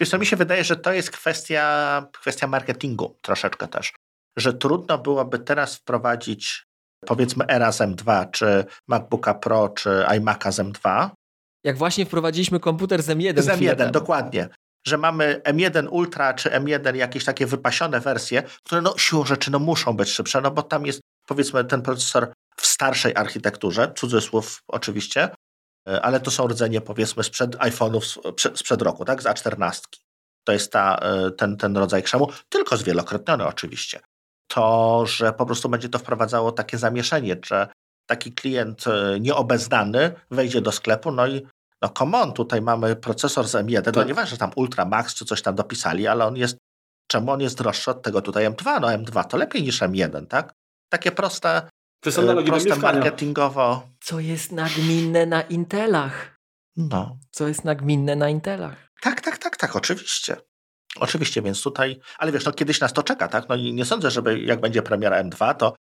Wiesz co, mi się wydaje, że to jest kwestia, kwestia marketingu troszeczkę też, że trudno byłoby teraz wprowadzić powiedzmy Era z M2, czy MacBooka Pro, czy iMac'a z M2. Jak właśnie wprowadziliśmy komputer z M1. Z M1, dokładnie. Że mamy M1 Ultra czy M1 jakieś takie wypasione wersje, które no siłą rzeczy no muszą być szybsze, no bo tam jest powiedzmy ten procesor w starszej architekturze, cudzysłów oczywiście, e, ale to są rdzenie powiedzmy sprzed iPhone'ów sprzed roku, tak, z A14. To jest ta, e, ten, ten rodzaj krzemu, tylko zwielokrotniony oczywiście to, że po prostu będzie to wprowadzało takie zamieszanie, że taki klient e, nieobeznany wejdzie do sklepu, no i no come on, tutaj mamy procesor z M1, no tak. no nieważne, że tam Ultra Max czy coś tam dopisali, ale on jest, czemu on jest droższy od tego tutaj M2? No M2 to lepiej niż M1, tak? Takie proste, e, proste marketingowo. Co jest nagminne na Intelach. No. Co jest nagminne na Intelach. Tak, tak, tak, tak, oczywiście. Oczywiście, więc tutaj, ale wiesz, no kiedyś nas to czeka, tak? No i nie sądzę, żeby jak będzie premiera M2, to,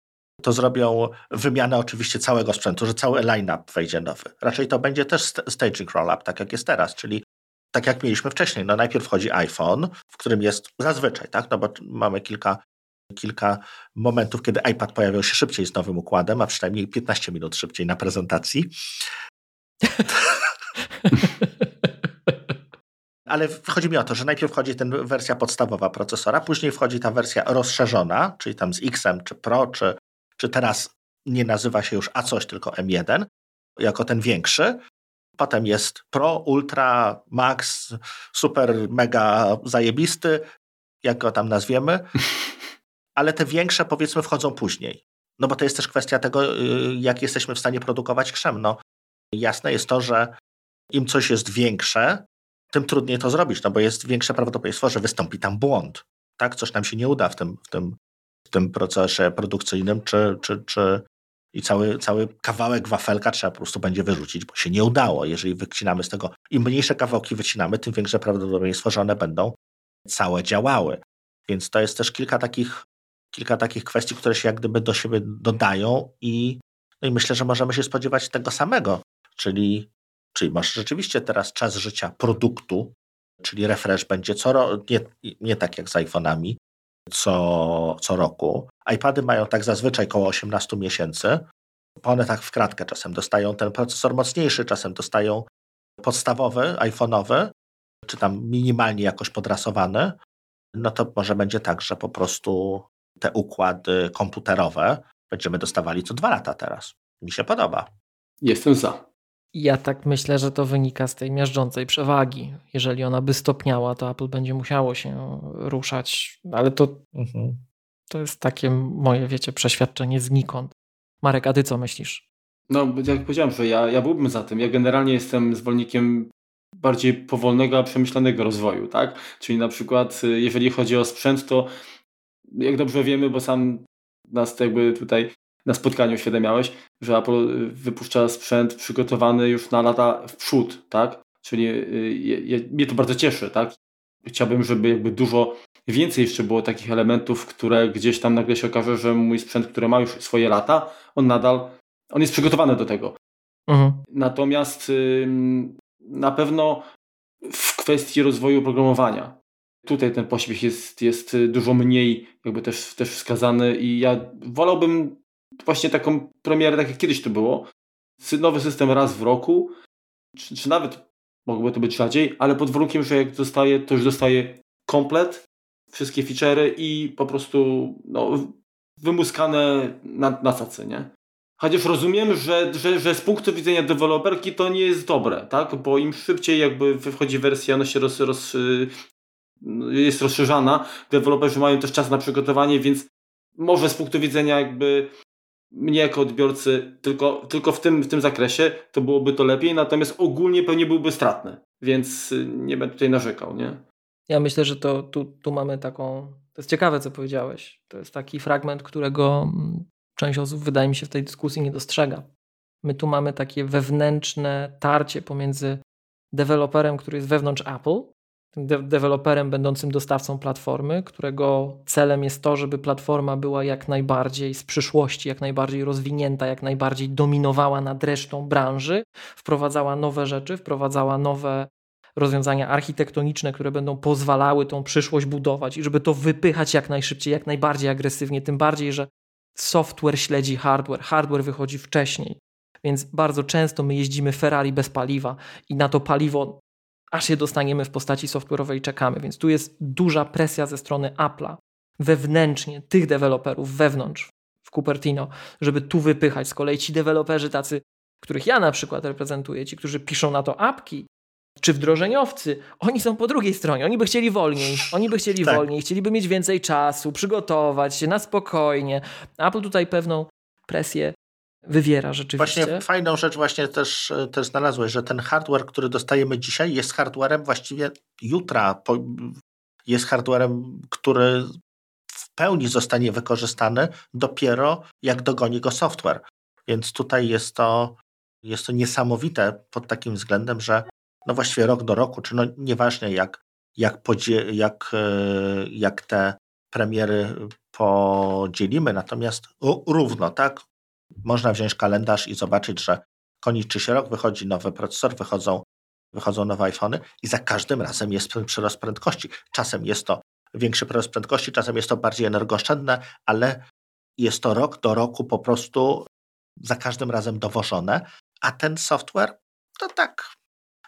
to zrobią wymianę oczywiście całego sprzętu, że cały line-up wejdzie nowy. Raczej to będzie też staging roll-up, tak jak jest teraz, czyli tak jak mieliśmy wcześniej. No najpierw wchodzi iPhone, w którym jest zazwyczaj, tak? No bo mamy kilka, kilka momentów, kiedy iPad pojawiał się szybciej z nowym układem, a przynajmniej 15 minut szybciej na prezentacji. Ale chodzi mi o to, że najpierw wchodzi ten wersja podstawowa procesora, później wchodzi ta wersja rozszerzona, czyli tam z X-em, czy Pro, czy, czy teraz nie nazywa się już A coś, tylko M1, jako ten większy. Potem jest Pro, Ultra, Max, super, mega zajebisty, jak go tam nazwiemy. Ale te większe powiedzmy wchodzą później. No bo to jest też kwestia tego, y, jak jesteśmy w stanie produkować krzem. No, jasne jest to, że im coś jest większe, tym trudniej to zrobić, no bo jest większe prawdopodobieństwo, że wystąpi tam błąd. Tak, coś nam się nie uda w tym, w tym, w tym procesie produkcyjnym, czy, czy, czy i cały, cały kawałek wafelka trzeba po prostu będzie wyrzucić, bo się nie udało. Jeżeli wycinamy z tego, im mniejsze kawałki wycinamy, tym większe prawdopodobieństwo, że one będą całe działały. Więc to jest też kilka takich, kilka takich kwestii, które się jak gdyby do siebie dodają i, no i myślę, że możemy się spodziewać tego samego, czyli Czyli masz rzeczywiście teraz czas życia produktu, czyli refresh będzie co nie, nie tak jak z iPhone'ami co, co roku. iPady mają tak zazwyczaj około 18 miesięcy. One tak w kratkę czasem dostają ten procesor mocniejszy, czasem dostają podstawowy, iPhone'owy, czy tam minimalnie jakoś podrasowany. No to może będzie tak, że po prostu te układy komputerowe będziemy dostawali co dwa lata teraz. Mi się podoba. Jestem za. Ja tak myślę, że to wynika z tej miażdżącej przewagi. Jeżeli ona by stopniała, to Apple będzie musiało się ruszać, ale to, mhm. to jest takie moje, wiecie, przeświadczenie znikąd. Marek, a ty co myślisz? No, jak powiedziałem, że ja, ja byłbym za tym. Ja generalnie jestem zwolennikiem bardziej powolnego, a przemyślanego rozwoju, tak? Czyli na przykład, y, jeżeli chodzi o sprzęt, to jak dobrze wiemy, bo sam nas jakby tutaj na spotkaniu uświadamiałeś, że Apple wypuszcza sprzęt przygotowany już na lata w przód, tak? Czyli y, mnie to bardzo cieszy, tak? Chciałbym, żeby jakby dużo więcej jeszcze było takich elementów, które gdzieś tam nagle się okaże, że mój sprzęt, który ma już swoje lata, on nadal, on jest przygotowany do tego. Mhm. Natomiast na pewno w kwestii rozwoju programowania, tutaj ten pośpiech jest, jest dużo mniej jakby też, też wskazany i ja wolałbym właśnie taką premierę, tak jak kiedyś to było, nowy system raz w roku, czy, czy nawet mogłoby to być rzadziej, ale pod warunkiem, że jak dostaje, to już dostaje komplet, wszystkie feature'y i po prostu no, wymuskane na, na nie? Chociaż rozumiem, że, że, że z punktu widzenia deweloperki to nie jest dobre, tak? Bo im szybciej jakby wchodzi wersja, ona się roz, roz, jest rozszerzana, deweloperzy mają też czas na przygotowanie, więc może z punktu widzenia jakby mnie jako odbiorcy tylko, tylko w, tym, w tym zakresie to byłoby to lepiej, natomiast ogólnie pewnie byłby stratny, więc nie będę tutaj narzekał, nie? Ja myślę, że to tu, tu mamy taką. To jest ciekawe, co powiedziałeś. To jest taki fragment, którego mm, część osób, wydaje mi się, w tej dyskusji nie dostrzega. My tu mamy takie wewnętrzne tarcie pomiędzy deweloperem, który jest wewnątrz Apple, de deweloperem będącym dostawcą platformy, którego celem jest to, żeby platforma była jak najbardziej z przyszłości, jak najbardziej rozwinięta, jak najbardziej dominowała nad resztą branży, wprowadzała nowe rzeczy, wprowadzała nowe rozwiązania architektoniczne, które będą pozwalały tą przyszłość budować i żeby to wypychać jak najszybciej, jak najbardziej agresywnie, tym bardziej, że software śledzi hardware, hardware wychodzi wcześniej. Więc bardzo często my jeździmy Ferrari bez paliwa i na to paliwo aż je dostaniemy w postaci software'owej czekamy. Więc tu jest duża presja ze strony Apple'a wewnętrznie, tych deweloperów wewnątrz w Cupertino, żeby tu wypychać. Z kolei ci deweloperzy tacy, których ja na przykład reprezentuję, ci, którzy piszą na to apki, czy wdrożeniowcy, oni są po drugiej stronie. Oni by chcieli wolniej, oni by chcieli tak. wolniej, chcieliby mieć więcej czasu, przygotować się na spokojnie. Apple tutaj pewną presję wywiera rzeczywiście. Właśnie fajną rzecz właśnie też, też znalazłeś, że ten hardware, który dostajemy dzisiaj jest hardwarem właściwie jutra, jest hardwarem, który w pełni zostanie wykorzystany dopiero jak dogoni go software. Więc tutaj jest to, jest to niesamowite pod takim względem, że no właściwie rok do roku, czy no nieważne jak, jak, podzie, jak, e, jak te premiery podzielimy, natomiast równo, tak? Można wziąć kalendarz i zobaczyć, że kończy się rok, wychodzi nowy procesor, wychodzą, wychodzą nowe iPhony i za każdym razem jest przyrost prędkości. Czasem jest to większy przyrost prędkości, czasem jest to bardziej energooszczędne, ale jest to rok do roku po prostu za każdym razem dowożone, a ten software to tak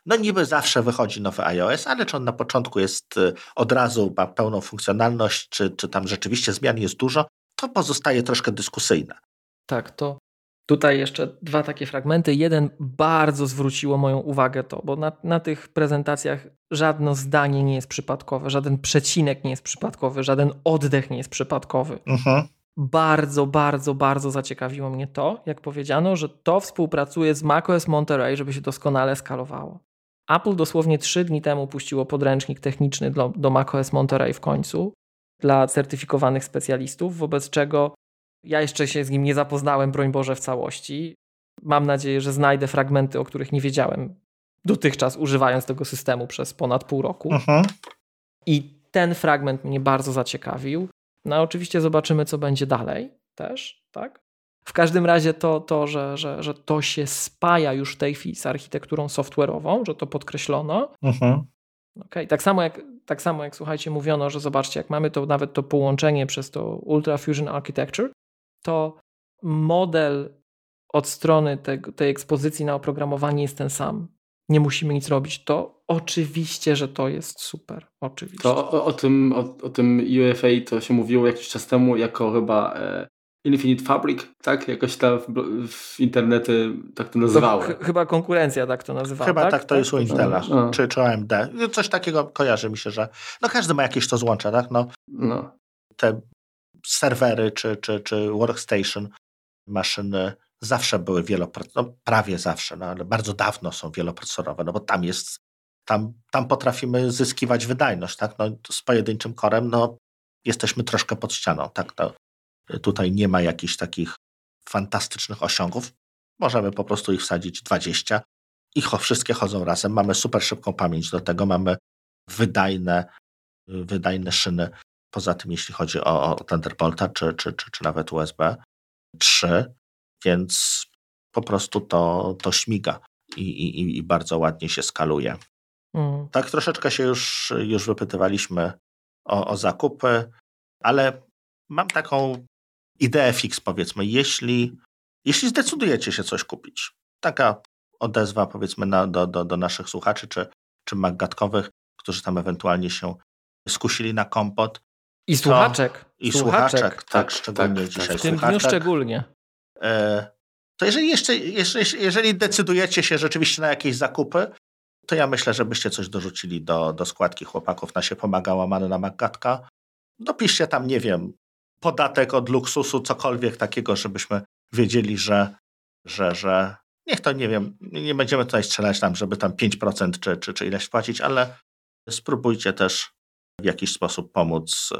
no niby zawsze wychodzi nowy iOS, ale czy on na początku jest y, od razu, ma pełną funkcjonalność, czy, czy tam rzeczywiście zmian jest dużo, to pozostaje troszkę dyskusyjne. Tak, to tutaj jeszcze dwa takie fragmenty. Jeden bardzo zwróciło moją uwagę to, bo na, na tych prezentacjach żadne zdanie nie jest przypadkowe, żaden przecinek nie jest przypadkowy, żaden oddech nie jest przypadkowy. Mhm. Bardzo, bardzo, bardzo zaciekawiło mnie to, jak powiedziano, że to współpracuje z macOS Monterey, żeby się doskonale skalowało. Apple dosłownie trzy dni temu puściło podręcznik techniczny do, do macOS Monterey w końcu dla certyfikowanych specjalistów, wobec czego ja jeszcze się z nim nie zapoznałem, broń Boże, w całości. Mam nadzieję, że znajdę fragmenty, o których nie wiedziałem dotychczas, używając tego systemu przez ponad pół roku. Aha. I ten fragment mnie bardzo zaciekawił. No oczywiście zobaczymy, co będzie dalej też, tak? W każdym razie to, to że, że, że to się spaja już w tej chwili z architekturą software'ową, że to podkreślono. Mhm. Okay. Tak, samo jak, tak samo jak słuchajcie, mówiono, że zobaczcie, jak mamy to nawet to połączenie przez to Ultra Fusion Architecture, to model od strony te, tej ekspozycji na oprogramowanie jest ten sam. Nie musimy nic robić. To oczywiście, że to jest super. Oczywiście. To o, o tym, o, o, tym UFA to się mówiło jakiś czas temu jako chyba e, Infinite Fabric, tak? Jakoś tam w, w internety tak to nazywały. To ch chyba konkurencja tak to nazywała. Chyba tak, tak to tak? jest u Intela, no. czy, czy AMD. Coś takiego kojarzy mi się, że no każdy ma jakieś to złącze, tak? No, no. Te serwery czy, czy, czy workstation maszyny zawsze były wieloprocesorowe, no prawie zawsze, no ale bardzo dawno są wieloprocesorowe, no bo tam jest, tam, tam potrafimy zyskiwać wydajność, tak? No, z pojedynczym korem, no jesteśmy troszkę pod ścianą. Tak, to, tutaj nie ma jakichś takich fantastycznych osiągów. Możemy po prostu ich wsadzić 20 i wszystkie chodzą razem. Mamy super szybką pamięć do tego, mamy wydajne, wydajne szyny. Poza tym, jeśli chodzi o, o Thunderbolta czy, czy, czy, czy nawet USB 3, więc po prostu to, to śmiga i, i, i bardzo ładnie się skaluje. Mm. Tak troszeczkę się już, już wypytywaliśmy o, o zakupy, ale mam taką ideę fix, powiedzmy, jeśli, jeśli zdecydujecie się coś kupić, taka odezwa powiedzmy na, do, do, do naszych słuchaczy czy, czy maggatkowych, którzy tam ewentualnie się skusili na kompot. I słuchaczek. I słuchaczek, słuchaczek tak, tak, szczególnie tak, dzisiaj. W tym słuchaczek. dniu szczególnie. E, to jeżeli jeszcze, jeszcze, jeżeli decydujecie się rzeczywiście na jakieś zakupy, to ja myślę, żebyście coś dorzucili do, do składki chłopaków na się pomagała Manna Maggatka. Dopiszcie tam, nie wiem, podatek od luksusu, cokolwiek takiego, żebyśmy wiedzieli, że, że, że niech to, nie wiem, nie będziemy tutaj strzelać tam, żeby tam 5% czy, czy, czy ileś płacić, ale spróbujcie też w jakiś sposób pomóc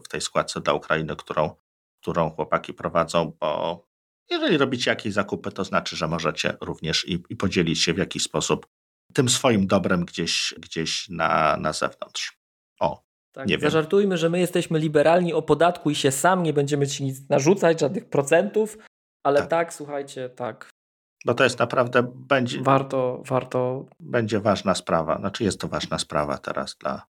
w tej składce dla Ukrainy, którą, którą chłopaki prowadzą, bo jeżeli robicie jakieś zakupy, to znaczy, że możecie również i, i podzielić się w jakiś sposób tym swoim dobrem gdzieś, gdzieś na, na zewnątrz. O, tak, nie zażartujmy, że my jesteśmy liberalni o podatku i się sam nie będziemy ci nic narzucać, żadnych procentów, ale tak, tak słuchajcie, tak. Bo to jest naprawdę, będzie... Warto, warto... Będzie ważna sprawa, znaczy jest to ważna sprawa teraz dla,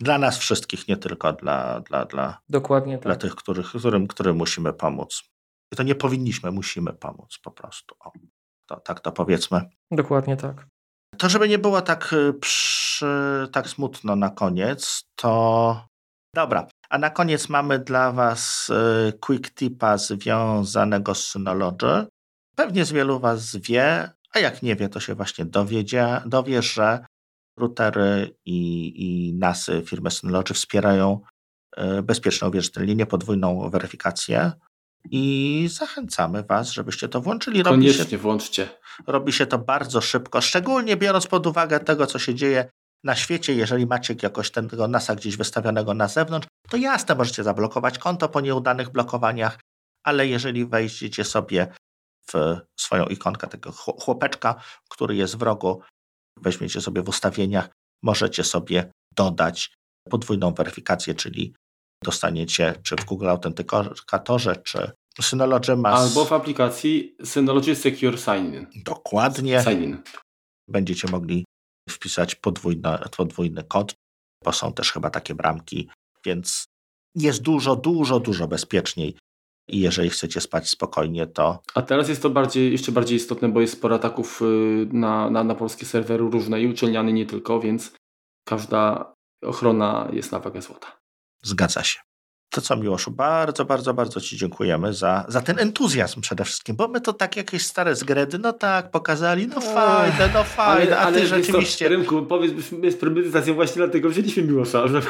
dla nas wszystkich, nie tylko dla, dla, dla, Dokładnie dla tak. tych, których, którym, którym musimy pomóc. I to nie powinniśmy, musimy pomóc po prostu. O, to, tak to powiedzmy. Dokładnie tak. To, żeby nie było tak, y, przy, tak smutno na koniec, to dobra. A na koniec mamy dla Was y, quick tipa związanego z Synology. Pewnie z wielu Was wie, a jak nie wie, to się właśnie dowiedzie, dowie, że routery i, i NASy firmy Synology wspierają y, bezpieczną uwierzytelnienie, podwójną weryfikację i zachęcamy Was, żebyście to włączyli. Robi Koniecznie się, włączcie. Robi się to bardzo szybko, szczególnie biorąc pod uwagę tego, co się dzieje na świecie. Jeżeli macie jakoś tego NASA gdzieś wystawionego na zewnątrz, to jasne, możecie zablokować konto po nieudanych blokowaniach, ale jeżeli wejdziecie sobie w swoją ikonkę tego chłopeczka, który jest w rogu, weźmiecie sobie w ustawieniach, możecie sobie dodać podwójną weryfikację, czyli dostaniecie czy w Google Authenticatorze, czy Synology Mass. Albo w aplikacji Synology Secure Sign-in. Dokładnie. Sign-in. Będziecie mogli wpisać podwójny, podwójny kod, bo są też chyba takie bramki, więc jest dużo, dużo, dużo bezpieczniej. I jeżeli chcecie spać spokojnie, to. A teraz jest to bardziej, jeszcze bardziej istotne, bo jest sporo ataków y, na, na, na polskie serwery różne i uczelniane nie tylko, więc każda ochrona jest na wagę złota. Zgadza się. To co, Miłoszu, bardzo, bardzo, bardzo Ci dziękujemy za, za ten entuzjazm przede wszystkim, bo my to tak jakieś stare zgredy, no tak, pokazali, no fajne, no fajne, ale, a Ty ale rzeczywiście... To, Rymku, powiedz, jest premedytacją właśnie dlatego wzięliśmy Miłosza, żeby,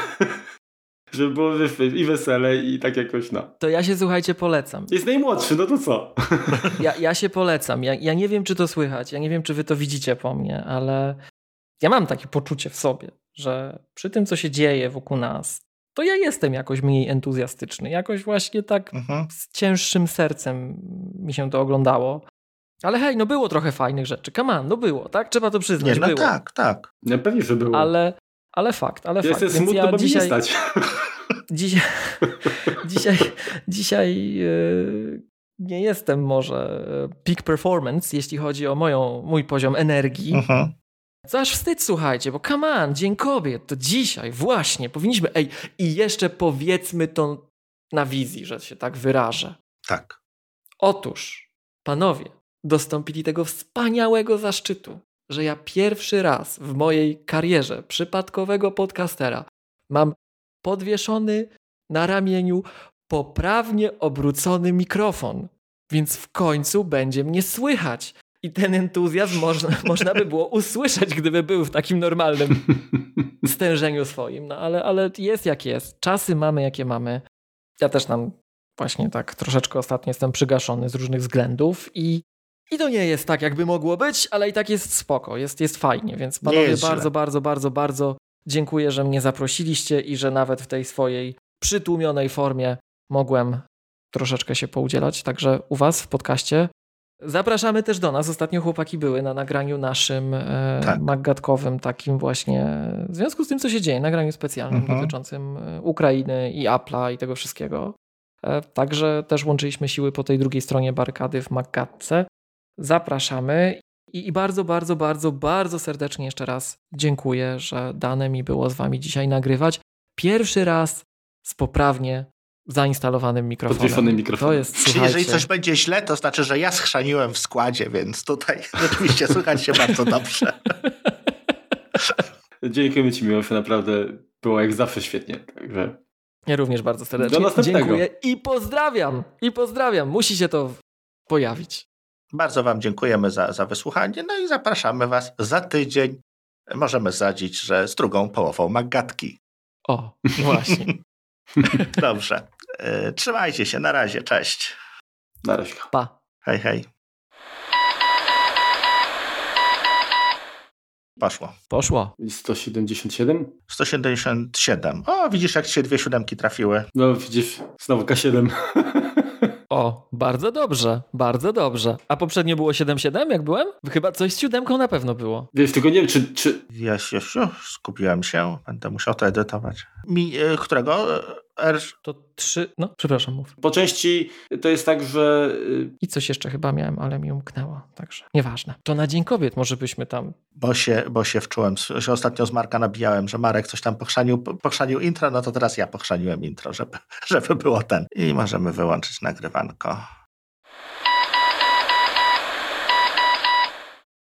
żeby było i wesele i tak jakoś, no. To ja się, słuchajcie, polecam. Jest najmłodszy, no to co? Ja, ja się polecam, ja, ja nie wiem, czy to słychać, ja nie wiem, czy Wy to widzicie po mnie, ale ja mam takie poczucie w sobie, że przy tym, co się dzieje wokół nas, to ja jestem jakoś mniej entuzjastyczny. Jakoś właśnie tak mhm. z cięższym sercem mi się to oglądało. Ale hej, no było trochę fajnych rzeczy. Come on, no było, tak? Trzeba to przyznać. Nie, no było. tak, tak. No pewnie, że było. Ale, ale fakt, ale ja fakt. Jestem smutny, ja bo dzisiaj, nie stać. Dzisiaj, dzisiaj, dzisiaj yy, nie jestem może peak performance, jeśli chodzi o moją, mój poziom energii, mhm. Co aż wstyd, słuchajcie, bo come on, Dzień Kobiet, to dzisiaj właśnie powinniśmy, ej, i jeszcze powiedzmy to na wizji, że się tak wyrażę. Tak. Otóż, panowie, dostąpili tego wspaniałego zaszczytu, że ja pierwszy raz w mojej karierze przypadkowego podcastera mam podwieszony na ramieniu poprawnie obrócony mikrofon, więc w końcu będzie mnie słychać. I ten entuzjazm można, można by było usłyszeć, gdyby był w takim normalnym stężeniu swoim. No ale, ale jest jak jest. Czasy mamy, jakie mamy. Ja też tam właśnie tak troszeczkę ostatnio jestem przygaszony z różnych względów i, i to nie jest tak, jakby mogło być, ale i tak jest spoko, jest, jest fajnie. Więc panowie, bardzo, bardzo, bardzo, bardzo dziękuję, że mnie zaprosiliście i że nawet w tej swojej przytłumionej formie mogłem troszeczkę się poudzielać, także u Was w podcaście. Zapraszamy też do nas. Ostatnio chłopaki były na nagraniu naszym e, Tak. maggatkowym, takim właśnie, w związku z tym, co się dzieje, nagraniu specjalnym Mhm. dotyczącym e, Ukrainy i Apple'a i tego wszystkiego. E, Także też łączyliśmy siły po tej drugiej stronie barykady w Maggatce. Zapraszamy i, i bardzo, bardzo, bardzo, bardzo serdecznie jeszcze raz dziękuję, że dane mi było z Wami dzisiaj nagrywać. Pierwszy raz z poprawnie zainstalowanym mikrofonem. Podwieszonym mikrofonem. To jest, Czyli słuchajcie, jeżeli coś będzie źle, to znaczy, że ja schrzaniłem w składzie, więc tutaj rzeczywiście słychać się bardzo dobrze. Dziękujemy Ci, Miłoszu, naprawdę było jak zawsze świetnie. Także Ja również bardzo serdecznie Do następnego. dziękuję i pozdrawiam. I pozdrawiam. Musi się to pojawić. Bardzo Wam dziękujemy za, za wysłuchanie, no i zapraszamy Was za tydzień. Możemy zdradzić, że z drugą połową Maggatki. O, właśnie. Dobrze. E, Trzymajcie się, na razie, cześć. na razie. Pa. Hej, hej. Poszło. Poszło. 177? 177. O, widzisz, jak ci się dwie siódemki trafiły. No widzisz, znowu K7. O, bardzo dobrze, bardzo dobrze. A poprzednio było 7-7, jak byłem? Chyba coś z siódemką na pewno było. Wiesz, tylko nie wiem, czy, czy Wiesz, już, już skupiłem się. Będę musiał to edytować. Mi, e, którego? R... To trzy, no przepraszam, mów. po części to jest tak, że y, I coś jeszcze chyba miałem, ale mi umknęło, także nieważne. To na Dzień Kobiet może byśmy tam... Bo się, bo się wczułem, się ostatnio z Marka nabijałem, że Marek coś tam pochrzanił, pochrzanił intro, no to teraz ja pochrzaniłem intro, żeby, żeby było ten. I możemy wyłączyć nagrywanko.